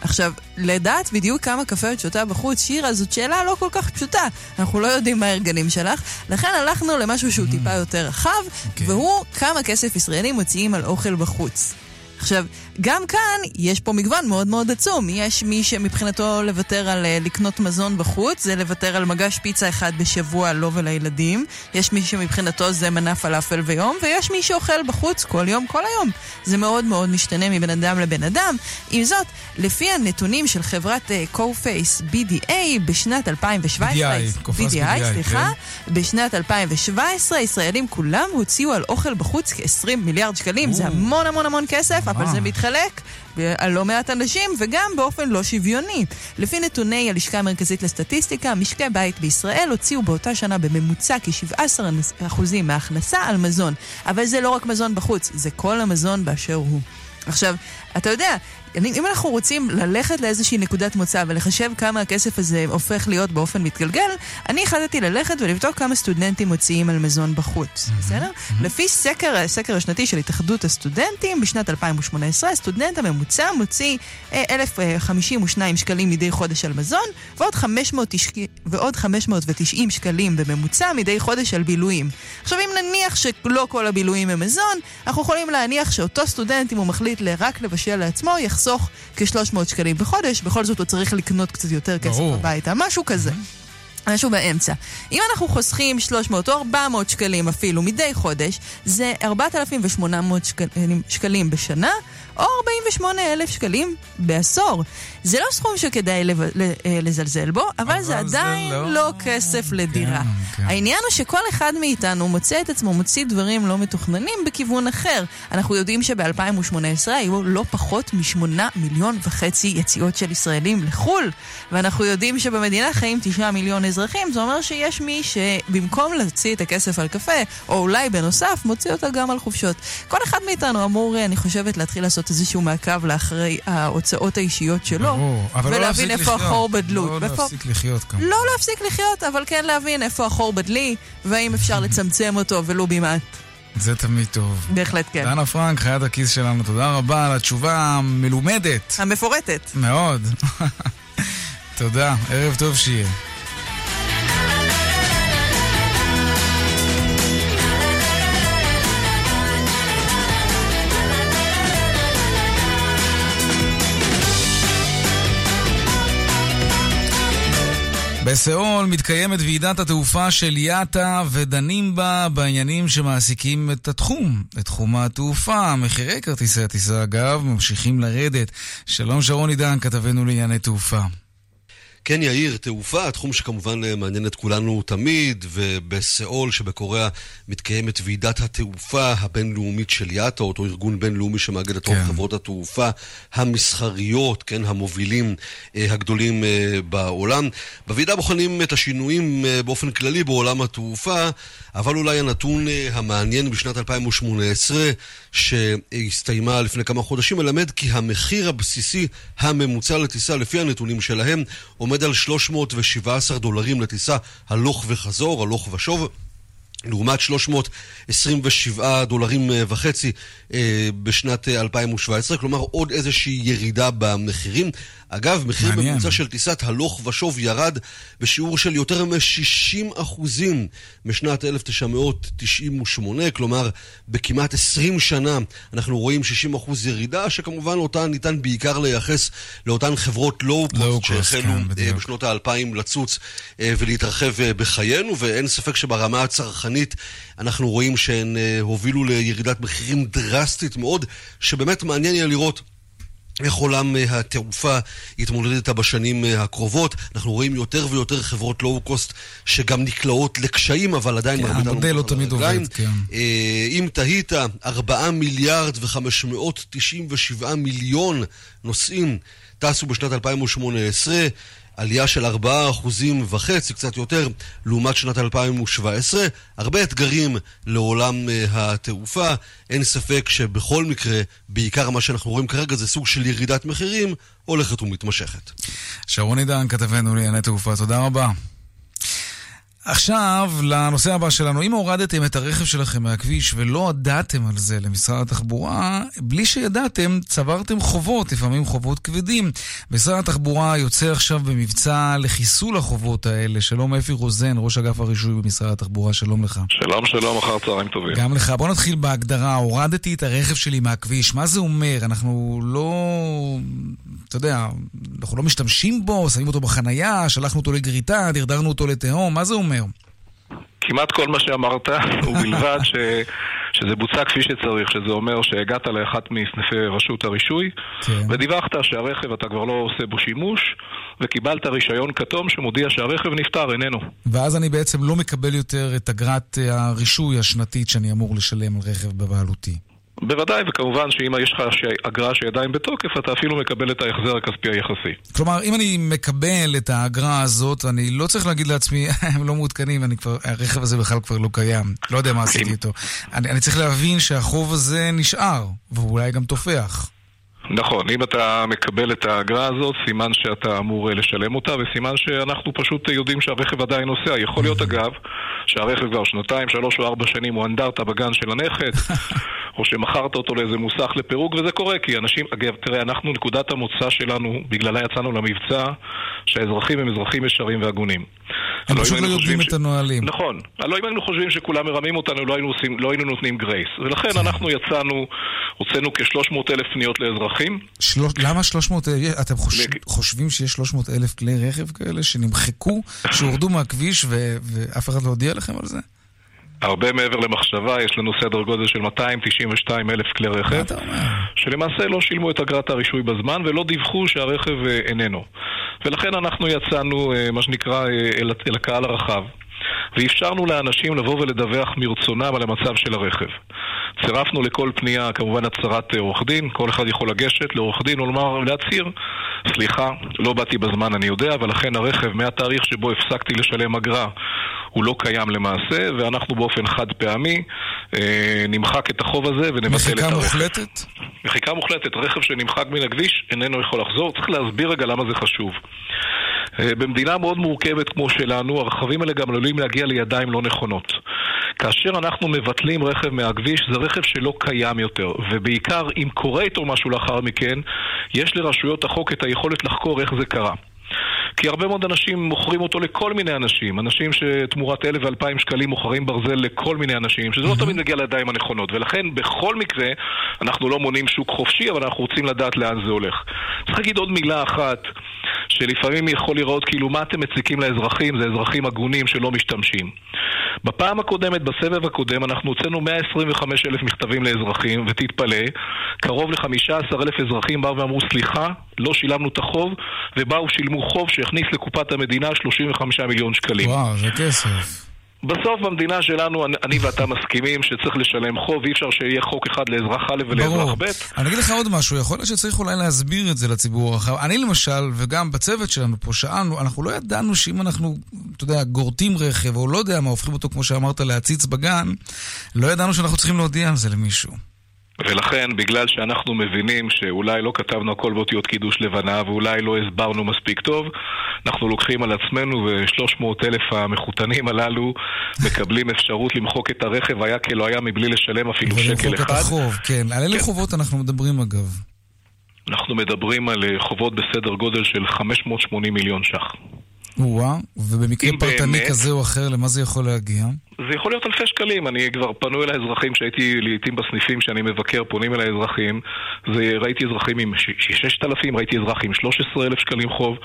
עכשיו, לדעת בדיוק כמה קפה את שותה בחוץ, שירה, זאת שאלה לא כל כך פשוטה. אנחנו לא יודעים מה ההרגלים שלך, לכן הלכנו למשהו שהוא טיפה יותר רחב, okay. והוא כמה כסף ישראלים מוציאים על אוכל בחוץ. עכשיו, גם כאן יש פה מגוון מאוד מאוד עצום. יש מי שמבחינתו לוותר על uh, לקנות מזון בחוץ, זה לוותר על מגש פיצה אחד בשבוע לו ולילדים. יש מי שמבחינתו זה מנה פלאפל ויום, ויש מי שאוכל בחוץ כל יום, כל היום. זה מאוד מאוד משתנה מבן אדם לבן אדם. עם זאת, לפי הנתונים של חברת uh, co-face BDA בשנת 2017, BDI, BDI, BDI סליחה, כן. בשנת 2017 ישראלים כולם הוציאו על אוכל בחוץ כ-20 מיליארד שקלים. זה המון המון המון כסף, אבל זה מתחלק על לא מעט אנשים, וגם באופן לא שוויוני. לפי נתוני הלשכה המרכזית לסטטיסטיקה, משקי בית בישראל הוציאו באותה שנה בממוצע כ-17% מההכנסה על מזון. אבל זה לא רק מזון בחוץ, זה כל המזון באשר הוא. עכשיו, אתה יודע, אם אנחנו רוצים ללכת לאיזושהי נקודת מוצא ולחשב כמה הכסף הזה הופך להיות באופן מתגלגל, אני החלטתי ללכת ולבדוק כמה סטודנטים מוציאים על מזון בחוץ, בסדר? לפי סקר, הסקר השנתי של התאחדות הסטודנטים, בשנת 2018, הסטודנט הממוצע מוציא אה, 1,052 שקלים מדי חודש על מזון, ועוד 590, ועוד 590 שקלים בממוצע מדי חודש על בילויים. עכשיו, אם נניח שלא כל הבילויים הם מזון, אנחנו יכולים להניח שאותו סטודנט, אם הוא מחליט רק לבשל לעצמו, יחסוך כ-300 שקלים בחודש, בכל זאת הוא צריך לקנות קצת יותר כסף ברור. הביתה, משהו כזה. משהו באמצע. אם אנחנו חוסכים 300 או 400 שקלים אפילו מדי חודש, זה 4,800 שקלים, שקלים בשנה, או 48,000 שקלים בעשור. זה לא סכום שכדאי לב, אה, לזלזל בו, אבל, אבל זה עדיין לא- לא... לא כסף לדירה. כן. העניין הוא שכל אחד מאיתנו מוצא את עצמו מוציא דברים לא מתוכננים בכיוון אחר. אנחנו יודעים שב-2018 היו לא פחות משמונה מיליון וחצי יציאות של ישראלים לחו"ל, ואנחנו יודעים שבמדינה חיים תשעה מיליון אזרחים, זה אומר שיש מי שבמקום להוציא את הכסף על קפה, או אולי בנוסף, מוציא אותה גם על חופשות. כל אחד מאיתנו אמור, אה, אני חושבת, להתחיל לעשות איזשהו מעקב לאחרי ההוצאות האישיות שלו, ברור, אבל לא ולהבין להפסיק איפה לחיות. החור בדלות. לא ואיפה- להפסיק לחיות כאן. לא להפסיק לחיות, אבל כן להבין איפה החור בדלי, והאם אפשר לצמצם אותו ולו במעט. זה תמיד טוב. בהחלט כן. דנה פרנק, חיית הכיס שלנו, תודה רבה על התשובה המלומדת. המפורטת. מאוד. תודה, ערב טוב שיהיה. בסיאול מתקיימת ועידת התעופה של יאטה ודנים בה בעניינים שמעסיקים את התחום, את תחום התעופה. מחירי כרטיסי הטיסה, אגב, ממשיכים לרדת. שלום שרון עידן, כתבנו לענייני תעופה. כן, יאיר, תעופה, תחום שכמובן אה, מעניין את כולנו תמיד, ובסיאול שבקוריאה מתקיימת ועידת התעופה הבינלאומית של יאטה, אותו ארגון בינלאומי שמאגד את רוב כן. חברות התעופה המסחריות, כן, המובילים אה, הגדולים אה, בעולם. בוועידה בוחנים את השינויים אה, באופן כללי בעולם התעופה, אבל אולי הנתון אה, המעניין בשנת 2018, שהסתיימה לפני כמה חודשים, מלמד כי המחיר הבסיסי הממוצע לטיסה, לפי הנתונים שלהם, עומד על 317 דולרים לטיסה הלוך וחזור, הלוך ושוב. לעומת 327 דולרים אה, וחצי אה, בשנת אה, 2017, כלומר עוד איזושהי ירידה במחירים. אגב, מחיר. ממוצע של טיסת הלוך ושוב ירד בשיעור של יותר מ-60 אחוזים משנת 1998, כלומר בכמעט 20 שנה אנחנו רואים 60 אחוז ירידה, שכמובן אותה ניתן בעיקר לייחס לאותן חברות לואו-קוסט שהחלו כן, אה. בשנות האלפיים לצוץ אה, ולהתרחב אה, בחיינו, ואין ספק שברמה הצרכנית אנחנו רואים שהן הובילו לירידת מחירים דרסטית מאוד, שבאמת מעניין יהיה לראות. איך עולם אה, התעופה יתמודד איתה בשנים אה, הקרובות. אנחנו רואים יותר ויותר חברות לואו-קוסט שגם נקלעות לקשיים, אבל עדיין כן, המודל לא תמיד הרגליים. עובד, כן. אה, אם תהית, 4 מיליארד ו-597 מיליון נוסעים טסו בשנת 2018, עלייה של 4 אחוזים וחצי, קצת יותר, לעומת שנת 2017. הרבה אתגרים לעולם אה, התעופה. אין ספק שבכל מקרה, בעיקר מה שאנחנו רואים כרגע זה סוג של ירידת מחירים הולכת ומתמשכת. שרון עידן, כתבנו לענייני תעופה, תודה רבה. עכשיו, לנושא הבא שלנו. אם הורדתם את הרכב שלכם מהכביש ולא הודעתם על זה למשרד התחבורה, בלי שידעתם, צברתם חובות, לפעמים חובות כבדים. משרד התחבורה יוצא עכשיו במבצע לחיסול החובות האלה. שלום אפי רוזן, ראש אגף הרישוי במשרד התחבורה, שלום לך. שלום, שלום, אחר צהריים טובים. גם לך. בוא נתחיל בהגדרה. הורדתי את הרכב שלי מהכביש. מה זה אומר? אנחנו לא... אתה יודע, אנחנו לא משתמשים בו, שמים אותו בחנייה, שלחנו אותו לגריטה, דרדרנו אותו לתהום. מה זה אומר? כמעט כל מה שאמרת, ובלבד ש... שזה בוצע כפי שצריך, שזה אומר שהגעת לאחת מסניפי רשות הרישוי, כן. ודיווחת שהרכב אתה כבר לא עושה בו שימוש, וקיבלת רישיון כתום שמודיע שהרכב נפטר, איננו. ואז אני בעצם לא מקבל יותר את אגרת אה, הרישוי השנתית שאני אמור לשלם על רכב בבעלותי. בוודאי, וכמובן שאם יש לך אגרה שהיא עדיין בתוקף, אתה אפילו מקבל את ההחזר הכספי היחסי. כלומר, אם אני מקבל את האגרה הזאת, אני לא צריך להגיד לעצמי, הם לא מעודכנים, אני כבר, הרכב הזה בכלל כבר לא קיים. לא יודע מה עשיתי איתו. אני, אני צריך להבין שהחוב הזה נשאר, ואולי גם תופח. נכון, אם אתה מקבל את האגרה הזאת, סימן שאתה אמור אה, לשלם אותה, וסימן שאנחנו פשוט יודעים שהרכב עדיין נוסע. יכול להיות אגב, שהרכב כבר שנתיים, שלוש או ארבע שנים הוא אנדרטה בגן של הנכד, או שמכרת אותו לאיזה מוסך לפירוק, וזה קורה, כי אנשים, אגב, תראה, אנחנו, נקודת המוצא שלנו, בגללה יצאנו למבצע, שהאזרחים הם אזרחים ישרים והגונים. הם אם פשוט לא יודעים את הנהלים. נכון. הלוא אם היינו חושבים שכולם מרמים אותנו, לא היינו, עושים, לא היינו נותנים גרייס. ולכן כן. אנחנו יצאנו, הוצאנו כ-300 אלף פניות לאזרחים. שלוש- למה 300 אלף? אתם חוש... חושבים שיש 300 אלף כלי רכב כאלה שנמחקו, שהורדו מהכביש ו... ואף אחד לא הודיע לכם על זה? הרבה מעבר למחשבה, יש לנו סדר גודל של 292 אלף כלי רכב, שלמעשה לא שילמו את אגרת הרישוי בזמן ולא דיווחו שהרכב אה, איננו. ולכן אנחנו יצאנו, אה, מה שנקרא, אה, אל, אל הקהל הרחב. ואפשרנו לאנשים לבוא ולדווח מרצונם על המצב של הרכב. צירפנו לכל פנייה כמובן הצהרת אה, עורך דין, כל אחד יכול לגשת לעורך דין ולומר, להצהיר, סליחה, לא באתי בזמן אני יודע, ולכן הרכב מהתאריך שבו הפסקתי לשלם אגרה הוא לא קיים למעשה, ואנחנו באופן חד פעמי אה, נמחק את החוב הזה ונבטל את מחיקה הרכב. מוחלטת? מחיקה מוחלטת, רכב שנמחק מן הכביש איננו יכול לחזור. צריך להסביר רגע למה זה חשוב. אה, במדינה מאוד מורכבת כמו שלנו, הרכבים האלה גם עלולים להגיע לידיים לא נכונות. כאשר אנחנו מבטלים רכב מהכביש, זה רכב שלא קיים יותר, ובעיקר אם קורה איתו משהו לאחר מכן, יש לרשויות החוק את היכולת לחקור איך זה קרה. כי הרבה מאוד אנשים מוכרים אותו לכל מיני אנשים, אנשים שתמורת אלף ואלפיים שקלים מוכרים ברזל לכל מיני אנשים, שזה לא תמיד מגיע לידיים הנכונות, ולכן בכל מקרה אנחנו לא מונים שוק חופשי, אבל אנחנו רוצים לדעת לאן זה הולך. צריך להגיד עוד מילה אחת, שלפעמים יכול להיראות כאילו מה אתם מציקים לאזרחים, זה אזרחים הגונים שלא משתמשים. בפעם הקודמת, בסבב הקודם, אנחנו הוצאנו 125 אלף מכתבים לאזרחים, ותתפלא, קרוב ל-15 אלף אזרחים באו ואמרו סליחה, לא שילמנו את החוב, ובאו שילמו חוב שהכניס לקופת המדינה 35 מיליון שקלים. וואו, זה כסף. בסוף במדינה שלנו, אני- ואתה מסכימים שצריך לשלם חוב, אי אפשר שיהיה חוק אחד לאזרח א' ולאזרח. ב'. אני אגיד לך עוד משהו, יכול להיות שצריך אולי להסביר את זה לציבור הרחב. אני למשל, וגם בצוות שלנו פה שאלנו, אנחנו לא ידענו שאם אנחנו, אתה יודע, גורטים רכב, או לא יודע מה, הופכים אותו, כמו שאמרת, להציץ בגן, לא ידענו שאנחנו צריכים להודיע על זה למישהו. ולכן, בגלל שאנחנו מבינים שאולי לא כתבנו הכל באותיות קידוש לבנה ואולי לא הסברנו מספיק טוב, אנחנו לוקחים על עצמנו ו-300 אלף המחותנים הללו מקבלים אפשרות למחוק את הרכב היה כלא היה מבלי לשלם אפילו שקל ולמחוק את אחד. החוב, כן. על אילו חובות אנחנו מדברים אגב? אנחנו מדברים על אה, חובות בסדר גודל של 580 מיליון ש"ח. או-אה, ובמקרה פרטני באמת- כזה או אחר, למה זה יכול להגיע? זה יכול להיות אלפי שקלים, אני כבר פנו אליי אזרחים שהייתי לעיתים בסניפים שאני מבקר, פונים אליי אזרחים, זה, ראיתי אזרחים עם 6,000, ראיתי אזרח עם 13,000 שקלים חוב,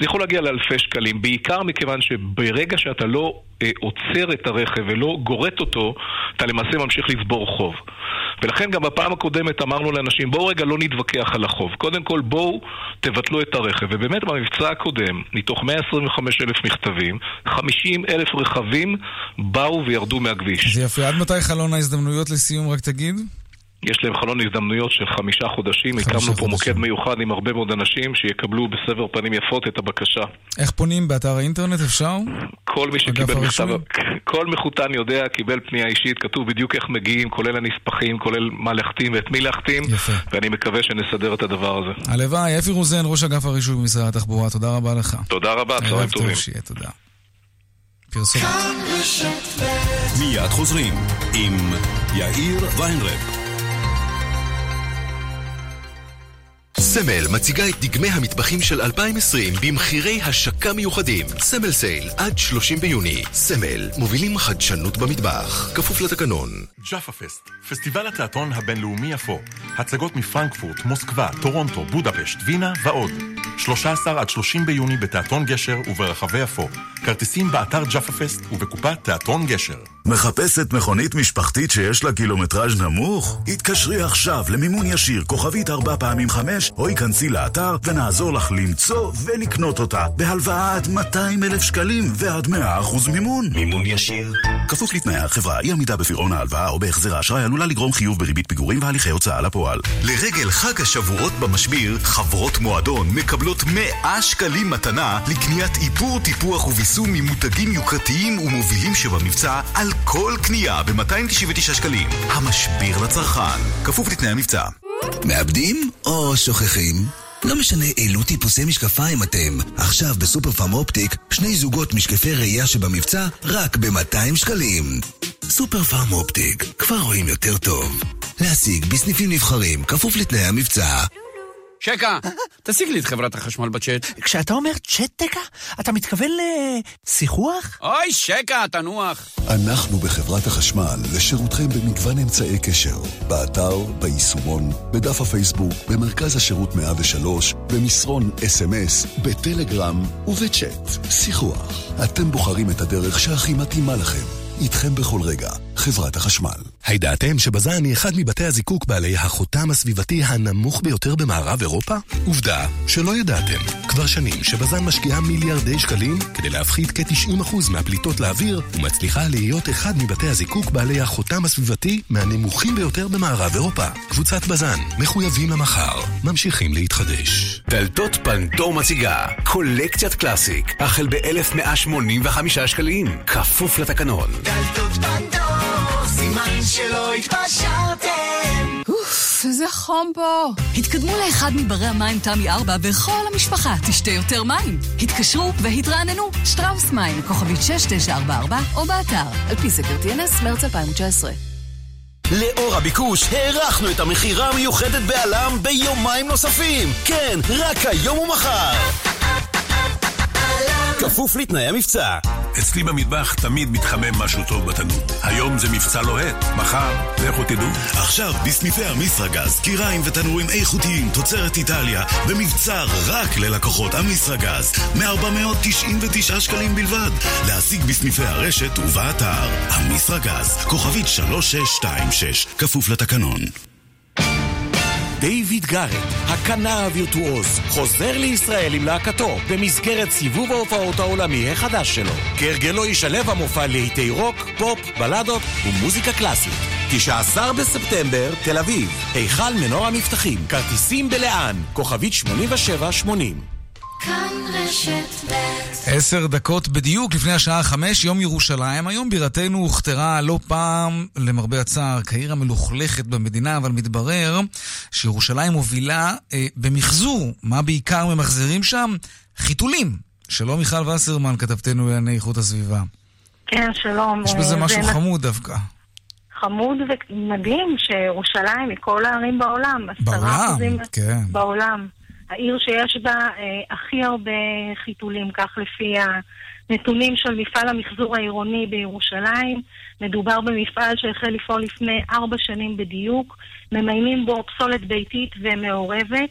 זה יכול להגיע לאלפי שקלים, בעיקר מכיוון שברגע שאתה לא אה, עוצר את הרכב ולא גורט אותו, אתה למעשה ממשיך לצבור חוב. ולכן גם בפעם הקודמת אמרנו לאנשים, בואו רגע לא נתווכח על החוב. קודם כל בואו תבטלו את הרכב. ובאמת במבצע הקודם, מתוך 125 אלף מכתבים, 50 אלף רכבים באו וירדו מהכביש. זה יפה. עד מתי חלון ההזדמנויות לסיום, רק תגיד? יש להם חלון הזדמנויות של חמישה חודשים. הקמנו פה מוקד מיוחד עם הרבה מאוד אנשים שיקבלו בסבר פנים יפות את הבקשה. איך פונים? באתר האינטרנט אפשר? כל מי שקיבל מכתב? כל מחותן יודע, קיבל פנייה אישית, כתוב בדיוק איך מגיעים, כולל הנספחים, כולל מה להחתים ואת מי להחתים, יפה. ואני מקווה שנסדר את הדבר הזה. הלוואי, אפי רוזן, ראש אגף הרישוי במשרד התחבורה, תודה רבה לך. תודה רבה, צהריים טובים. טוב שיהיה, תודה. פרסום. מיד חוזרים עם יאיר ויינרב. סמל מציגה את דגמי המטבחים של 2020 במחירי השקה מיוחדים. סמל סייל עד 30 ביוני. סמל, מובילים חדשנות במטבח. כפוף לתקנון. ג'אפה פסט, פסטיבל התיאטרון הבינלאומי יפו. הצגות מפרנקפורט, מוסקבה, טורונטו, בודפשט, וינה ועוד. 13 עד 30 ביוני בתיאטרון גשר וברחבי יפו. כרטיסים באתר ג'אפה פסט ובקופת תיאטרון גשר. מחפשת מכונית משפחתית שיש לה קילומטראז' נמוך? התקשרי עכשיו למימון ישיר כוכבית ארבע פעמים חמש, או היכנסי לאתר ונעזור לך למצוא ולקנות אותה בהלוואה עד 200 אלף שקלים ועד 100% מימון. מימון ישיר. כפוף לתנאי החברה, אי עמידה בפירעון ההלוואה או בהחזר האשראי עלולה לגרום חיוב בריבית פיגורים והליכי הוצאה לפועל. לרגל חג השבועות במשביר, חברות מועדון מקבלות 100 שקלים מתנה לקניית איפור, טיפוח וביסום ממותגים יוקרתיים ומובילים שבמבצע על כל קנייה ב-299 שקלים. המשביר לצרכן, כפוף לתנאי המבצע. מאבדים או שוכחים? לא משנה אילו טיפוסי משקפיים אתם, עכשיו בסופר פארם אופטיק, שני זוגות משקפי ראייה שבמבצע רק ב-200 שקלים. סופר פארם אופטיק, כבר רואים יותר טוב. להשיג בסניפים נבחרים, כפוף לתנאי המבצע. שקה, תשיג לי את חברת החשמל בצ'אט. כשאתה אומר צ'טקה, אתה מתכוון לשיחוח? אוי, שקה, תנוח. אנחנו בחברת החשמל לשירותכם במגוון אמצעי קשר. באתר, ביישומון, בדף הפייסבוק, במרכז השירות 103, במסרון אס.אם.אס, בטלגרם ובצ'אט. שיחוח. אתם בוחרים את הדרך שהכי מתאימה לכם. איתכם בכל רגע, חברת החשמל. הידעתם שבז"ן היא אחד מבתי הזיקוק בעלי החותם הסביבתי הנמוך ביותר במערב אירופה? עובדה שלא ידעתם. כבר שנים שבז"ן משקיעה מיליארדי שקלים כדי להפחית כ-90% מהפליטות לאוויר ומצליחה להיות אחד מבתי הזיקוק בעלי החותם הסביבתי מהנמוכים ביותר במערב אירופה. קבוצת בז"ן, מחויבים למחר, ממשיכים להתחדש. דלתות פנדור מציגה קולקציית קלאסיק, החל ב-1185 שקלים, כפוף לתקנון. דלתות פנדור, סימן שלא התפשרתם. אוף, איזה חום פה. התקדמו לאחד מברי המים תמי 4 וכל המשפחה תשתה יותר מים. התקשרו והתרעננו, שטראוס מים, כוכבית 6944 או באתר, על פי סקר TNS, מרץ 2019. לאור הביקוש, הארכנו את המכירה המיוחדת בעלם ביומיים נוספים. כן, רק היום ומחר. כפוף לתנאי המבצע. אצלי במטבח תמיד מתחמם משהו טוב בתנור. היום זה מבצע לוהט, מחר, לכו תדעו. עכשיו בסניפי המסרגז, קיריים ותנורים איכותיים, תוצרת איטליה, במבצע רק ללקוחות המסרגז, מ-499 שקלים בלבד. להשיג בסניפי הרשת ובאתר. המסרגז, כוכבית 3626, כפוף לתקנון. דיוויד גארט, הקנר הווירטואוז, חוזר לישראל עם להקתו במסגרת סיבוב ההופעות העולמי החדש שלו. כהרגלו ישלב המופע להיטי רוק, פופ, בלדות ומוזיקה קלאסית. 19 בספטמבר, תל אביב, היכל מנור המבטחים, כרטיסים בלאן, כוכבית 8780. עשר דקות בדיוק לפני השעה חמש, יום ירושלים. היום בירתנו הוכתרה לא פעם, למרבה הצער, כעיר המלוכלכת במדינה, אבל מתברר שירושלים מובילה אה, במחזור. מה בעיקר ממחזרים שם? חיתולים. שלום מיכל וסרמן, כתבתנו לענייני איכות הסביבה. כן, שלום. יש בזה אה, משהו זה חמוד דווקא. חמוד ומדהים שירושלים מכל הערים בעולם, בעולם, כן. בעולם. העיר שיש בה אה, הכי הרבה חיתולים, כך לפי הנתונים של מפעל המחזור העירוני בירושלים. מדובר במפעל שהחל לפעול לפני ארבע שנים בדיוק. ממיינים בו פסולת ביתית ומעורבת,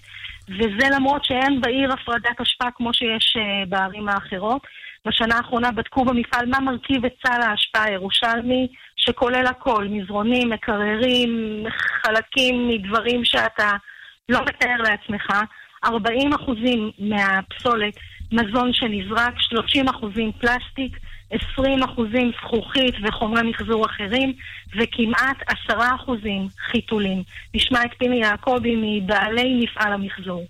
וזה למרות שאין בעיר הפרדת אשפה כמו שיש אה, בערים האחרות. בשנה האחרונה בדקו במפעל מה מרכיב את סל האשפה הירושלמי, שכולל הכל, מזרונים, מקררים, חלקים מדברים שאתה לא מתאר לעצמך. 40 אחוזים מהפסולת מזון שנזרק, 30 אחוזים פלסטיק, 20 אחוזים זכוכית וחומרי מחזור אחרים, וכמעט 10 אחוזים חיתולים. נשמע את פיני יעקבי מבעלי מפעל המחזור.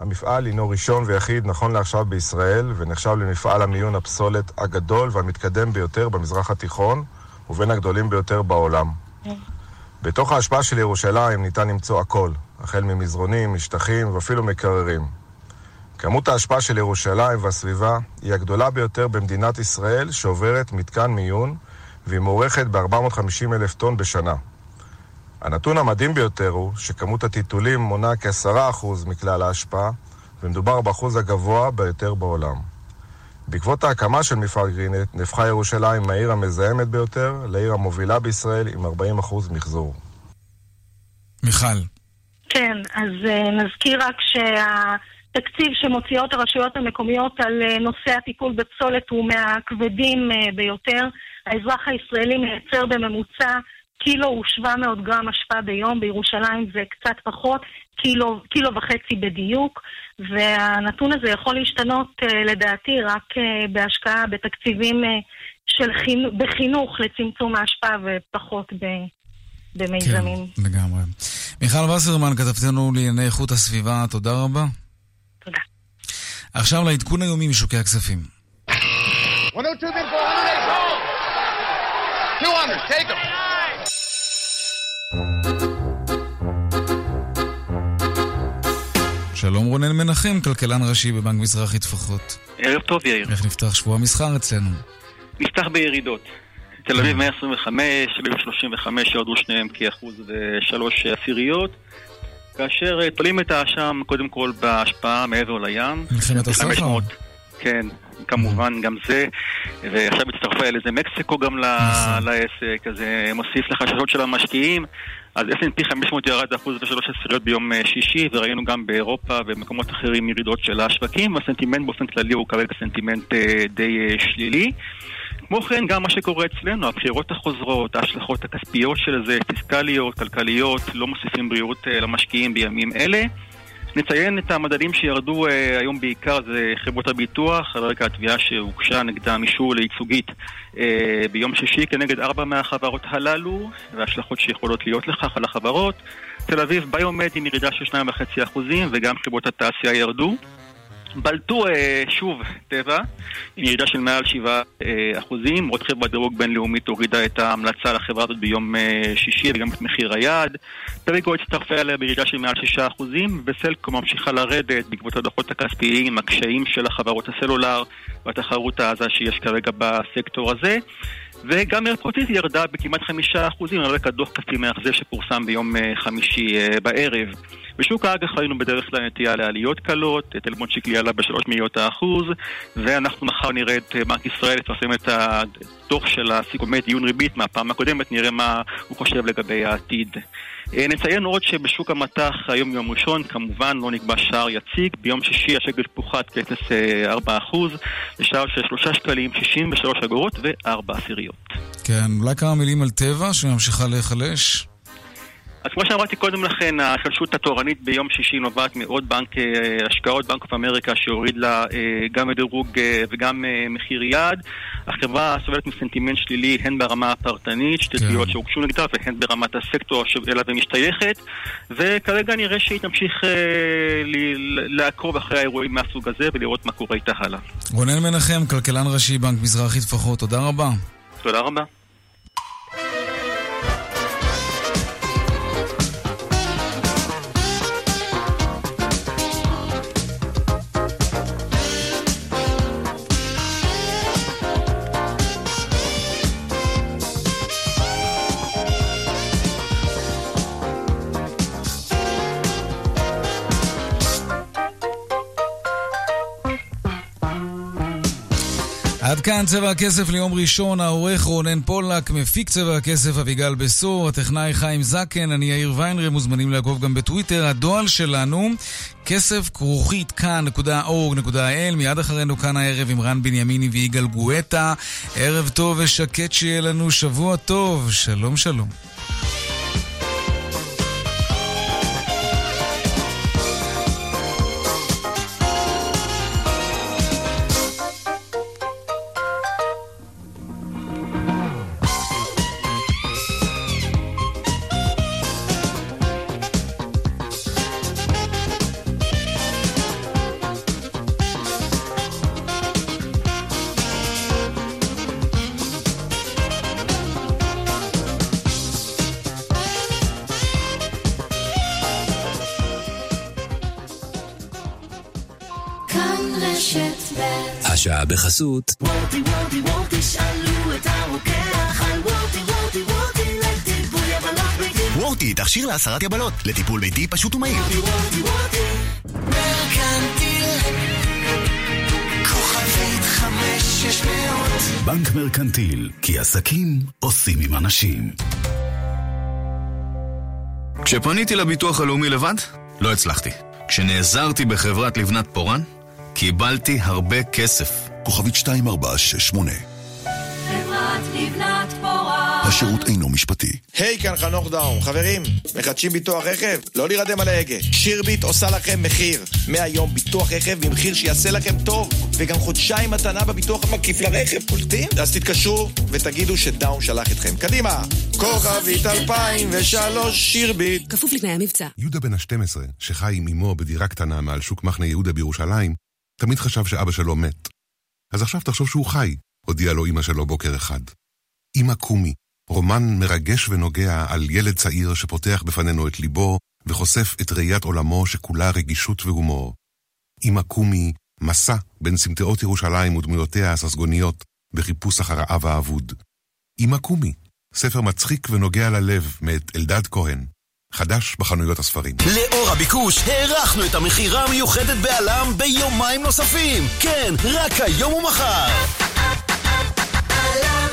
המפעל הינו ראשון ויחיד נכון לעכשיו בישראל, ונחשב למפעל המיון הפסולת הגדול והמתקדם ביותר במזרח התיכון, ובין הגדולים ביותר בעולם. בתוך ההשפעה של ירושלים ניתן למצוא הכל, החל ממזרונים, משטחים ואפילו מקררים. כמות ההשפעה של ירושלים והסביבה היא הגדולה ביותר במדינת ישראל שעוברת מתקן מיון והיא מוערכת ב-450 אלף טון בשנה. הנתון המדהים ביותר הוא שכמות הטיטולים מונה כ-10% מכלל ההשפעה ומדובר באחוז הגבוה ביותר בעולם. בעקבות ההקמה של מפעל גרינט נהפכה ירושלים מהעיר המזהמת ביותר לעיר המובילה בישראל עם 40% מחזור. מיכל. כן, אז uh, נזכיר רק שהתקציב שמוציאות הרשויות המקומיות על uh, נושא הטיפול בפסולת הוא מהכבדים uh, ביותר. האזרח הישראלי מייצר בממוצע קילו ו-700 גרם אשפה ביום, בירושלים זה קצת פחות, קילו, קילו וחצי בדיוק, והנתון הזה יכול להשתנות לדעתי רק בהשקעה בתקציבים של חינוך, בחינוך לצמצום ההשפעה ופחות ב... במיזמים. כן, לגמרי. מיכל וסרמן, כתבתנו לענייני איכות הסביבה, תודה רבה. תודה. עכשיו לעדכון היומי משוקי הכספים. 200, שלום רונן מנחם, כלכלן ראשי בבנק מזרחי טפחות. ערב טוב יאיר. איך נפתח שבוע המסחר אצלנו? נפתח בירידות. תל אביב 125, תל אביב 35, ירדו שניהם כאחוז ושלוש עשיריות. כאשר אה, תולים את האשם קודם כל בהשפעה מעבר לים. מלחמת הסחר? 500, כן, כמובן גם זה. ועכשיו הצטרפה אל איזה מקסיקו גם ל- לעסק, אז זה מוסיף לחששות של המשקיעים. אז S&P 500 ירד אחוז ושלוש עשיריות ביום אה, שישי, וראינו גם באירופה ובמקומות אחרים ירידות של השווקים, והסנטימנט באופן כללי הוא כרגע סנטימנט אה, די אה, שלילי. כמו כן, גם מה שקורה אצלנו, הבחירות החוזרות, ההשלכות הכספיות של זה, פיסקליות, כלכליות, לא מוסיפים בריאות אה, למשקיעים בימים אלה. נציין את המדדים שירדו אה, היום בעיקר, זה חברות הביטוח, על רקע התביעה שהוגשה נגדם אישור לייצוגית אה, ביום שישי כנגד ארבע מהחברות הללו, וההשלכות שיכולות להיות לכך על החברות. תל אביב ביומד עם ירידה של 2.5% וגם חברות התעשייה ירדו. בלטו אה, שוב טבע, עם ירידה של מעל 7 אה, אחוזים. רוטחב בדירוג בינלאומית הורידה את ההמלצה לחברה הזאת ביום אה, שישי וגם את מחיר היעד. פריגו הצטרפה אליה בירידה של מעל 6 אחוזים, וסלקום ממשיכה לרדת בעקבות הדוחות הכספיים, הקשיים של החברות הסלולר והתחרות העזה שיש כרגע בסקטור הזה. וגם איירפרוטיז ירדה בכמעט חמישה אחוזים על רקע דוח כספי מאכזב שפורסם ביום אה, חמישי אה, בערב. בשוק האג"ח ראינו בדרך כלל נטייה לעליות קלות, טלמון שקלי עלה בשלוש מאיות האחוז, ואנחנו מחר נראה את אה, בנק ישראל לפרסם את הדוח של הסיכומי דיון ריבית מהפעם הקודמת, נראה מה הוא חושב לגבי העתיד. אה, נציין עוד שבשוק המטח היום יום ראשון כמובן לא נקבע שער יציג, ביום שישי השקל פוחת כ-0.4% לשער של 3 שקלים 63 אגורות ו-4 עשיריות. כן, אולי כמה מילים על טבע שממשיכה להיחלש? אז כמו שאמרתי קודם לכן, ההחלשות התורנית ביום שישי נובעת מעוד בנק אה, השקעות, בנק אוף אמריקה, שהוריד לה אה, גם דירוג אה, וגם מחיר יעד. החברה סובלת מסנטימנט שלילי הן ברמה הפרטנית, שתי כן. תביעות שהוגשו נגדה, והן ברמת הסקטור שאליו היא משתייכת. וכרגע נראה שהיא תמשיך לעקוב אחרי האירועים מהסוג הזה ולראות מה קורה איתה הלאה. רונן מנחם, כלכלן ראשי, בנק מזרחי טפחות, תודה רבה. תודה רבה. כאן צבע הכסף ליום ראשון, העורך רונן פולק, מפיק צבע הכסף אביגל בסור, הטכנאי חיים זקן, אני יאיר ויינרם, מוזמנים לעקוב גם בטוויטר. הדואל שלנו, כסף כרוכית כאן.org.il, מיד אחרינו כאן הערב עם רן בנימיני ויגאל גואטה. ערב טוב ושקט שיהיה לנו, שבוע טוב, שלום שלום. רשת ב' השעה בחסות. וורטי וורטי וורטי שאלו את הרוקח על וורטי וורטי וורטי לטיפול יבלות ביתי וורטי, תכשיר להסרת יבלות, לטיפול ביתי פשוט ומהיר. וורטי וורטי וורטי מרקנטיל כוכבית חמש שש מאות בנק מרקנטיל, כי עסקים עושים עם אנשים. כשפניתי לביטוח הלאומי לבד, לא הצלחתי. כשנעזרתי בחברת לבנת פורן, קיבלתי הרבה כסף. כוכבית 2468, חברת לבנת פורן השירות אינו משפטי. היי, כאן חנוך דאום. חברים, מחדשים ביטוח רכב? לא להירדם על ההגה. שירביט עושה לכם מחיר. מהיום ביטוח רכב במחיר שיעשה לכם טוב. וגם חודשיים מתנה בביטוח המקיף לרכב. קולטים? אז תתקשרו ותגידו שדאום שלח אתכם. קדימה! כוכבית 2003 שירביט. כפוף לתנאי המבצע. יהודה בן ה-12, שחי עם אמו בדירה קטנה מעל שוק מחנה יהודה בירושלים, תמיד חשב שאבא שלו מת. אז עכשיו תחשוב שהוא חי, הודיעה לו אמא שלו בוקר אחד. אמא קומי, רומן מרגש ונוגע על ילד צעיר שפותח בפנינו את ליבו וחושף את ראיית עולמו שכולה רגישות והומור. אמא קומי, מסע בין סמטאות ירושלים ודמויותיה הססגוניות בחיפוש אחר האב האבוד. אמא קומי, ספר מצחיק ונוגע ללב מאת אלדד כהן. חדש בחנויות הספרים. לאור הביקוש, הארכנו את המכירה המיוחדת בא.ל.מ ביומיים נוספים. כן, רק היום ומחר.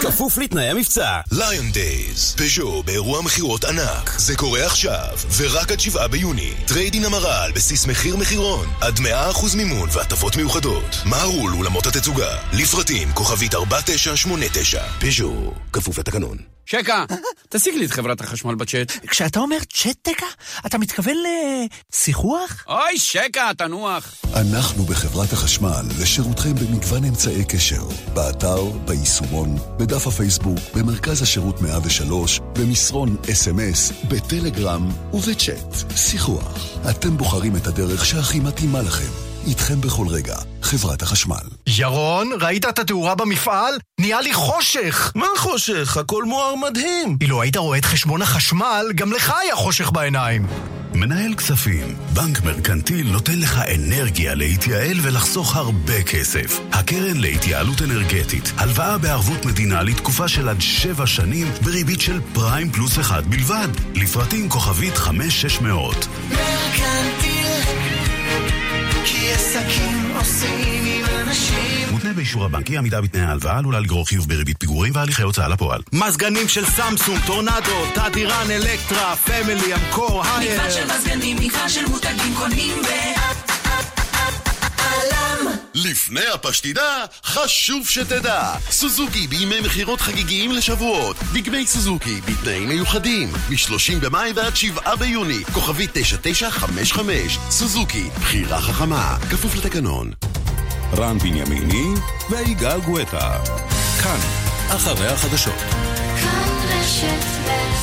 כפוף לתנאי המבצע. Lion Days, פז'ו באירוע מכירות ענק. זה קורה עכשיו, ורק עד שבעה ביוני. trade-in המרה על בסיס מחיר מחירון. עד 100% מימון והטבות מיוחדות. מהרו לאולמות התצוגה. לפרטים כוכבית 4989. פז'ו, כפוף לתקנון. שקה, תשיג לי את חברת החשמל בצ'אט. כשאתה אומר צ'אט דקה, אתה מתכוון לשיחוח? אוי, שקה, תנוח. אנחנו בחברת החשמל לשירותכם במגוון אמצעי קשר. באתר, ביישומון, בדף הפייסבוק, במרכז השירות 103, במסרון אס.אם.אס, בטלגרם ובצ'אט. שיחוח. אתם בוחרים את הדרך שהכי מתאימה לכם. איתכם בכל רגע, חברת החשמל. ירון, ראית את התאורה במפעל? נהיה לי חושך! מה חושך? הכל מואר מדהים! אילו היית רואה את חשבון החשמל, גם לך היה חושך בעיניים. מנהל כספים, בנק מרקנטיל נותן לך אנרגיה להתייעל ולחסוך הרבה כסף. הקרן להתייעלות אנרגטית, הלוואה בערבות מדינה לתקופה של עד שבע שנים בריבית של פריים פלוס אחד בלבד. לפרטים כוכבית 5600. מרקנטיל, עסקים עושים עם אנשים. מותנה באישור הבנק, אי עמידה בתנאי ההלוואה עלולה לגרור חיוב בריבית פיגורים והליכי הוצאה לפועל. מזגנים של סמסונג, טורנדו, תדיראן, אלקטרה, פמילי, אמקור, הייר. מגוון של מזגנים, מגוון של מותגים קונים בא.ל.מ. לפני הפשטידה, חשוב שתדע. סוזוקי בימי מכירות חגיגיים לשבועות. דגמי סוזוקי בתנאים מיוחדים. מ-30 במאי ועד 7 ביוני. כוכבית 9955. סוזוקי, בחירה חכמה. כפוף לתקנון. רן בנימיני ויגאל גואטה. כאן, אחרי החדשות. כאן רשת ב'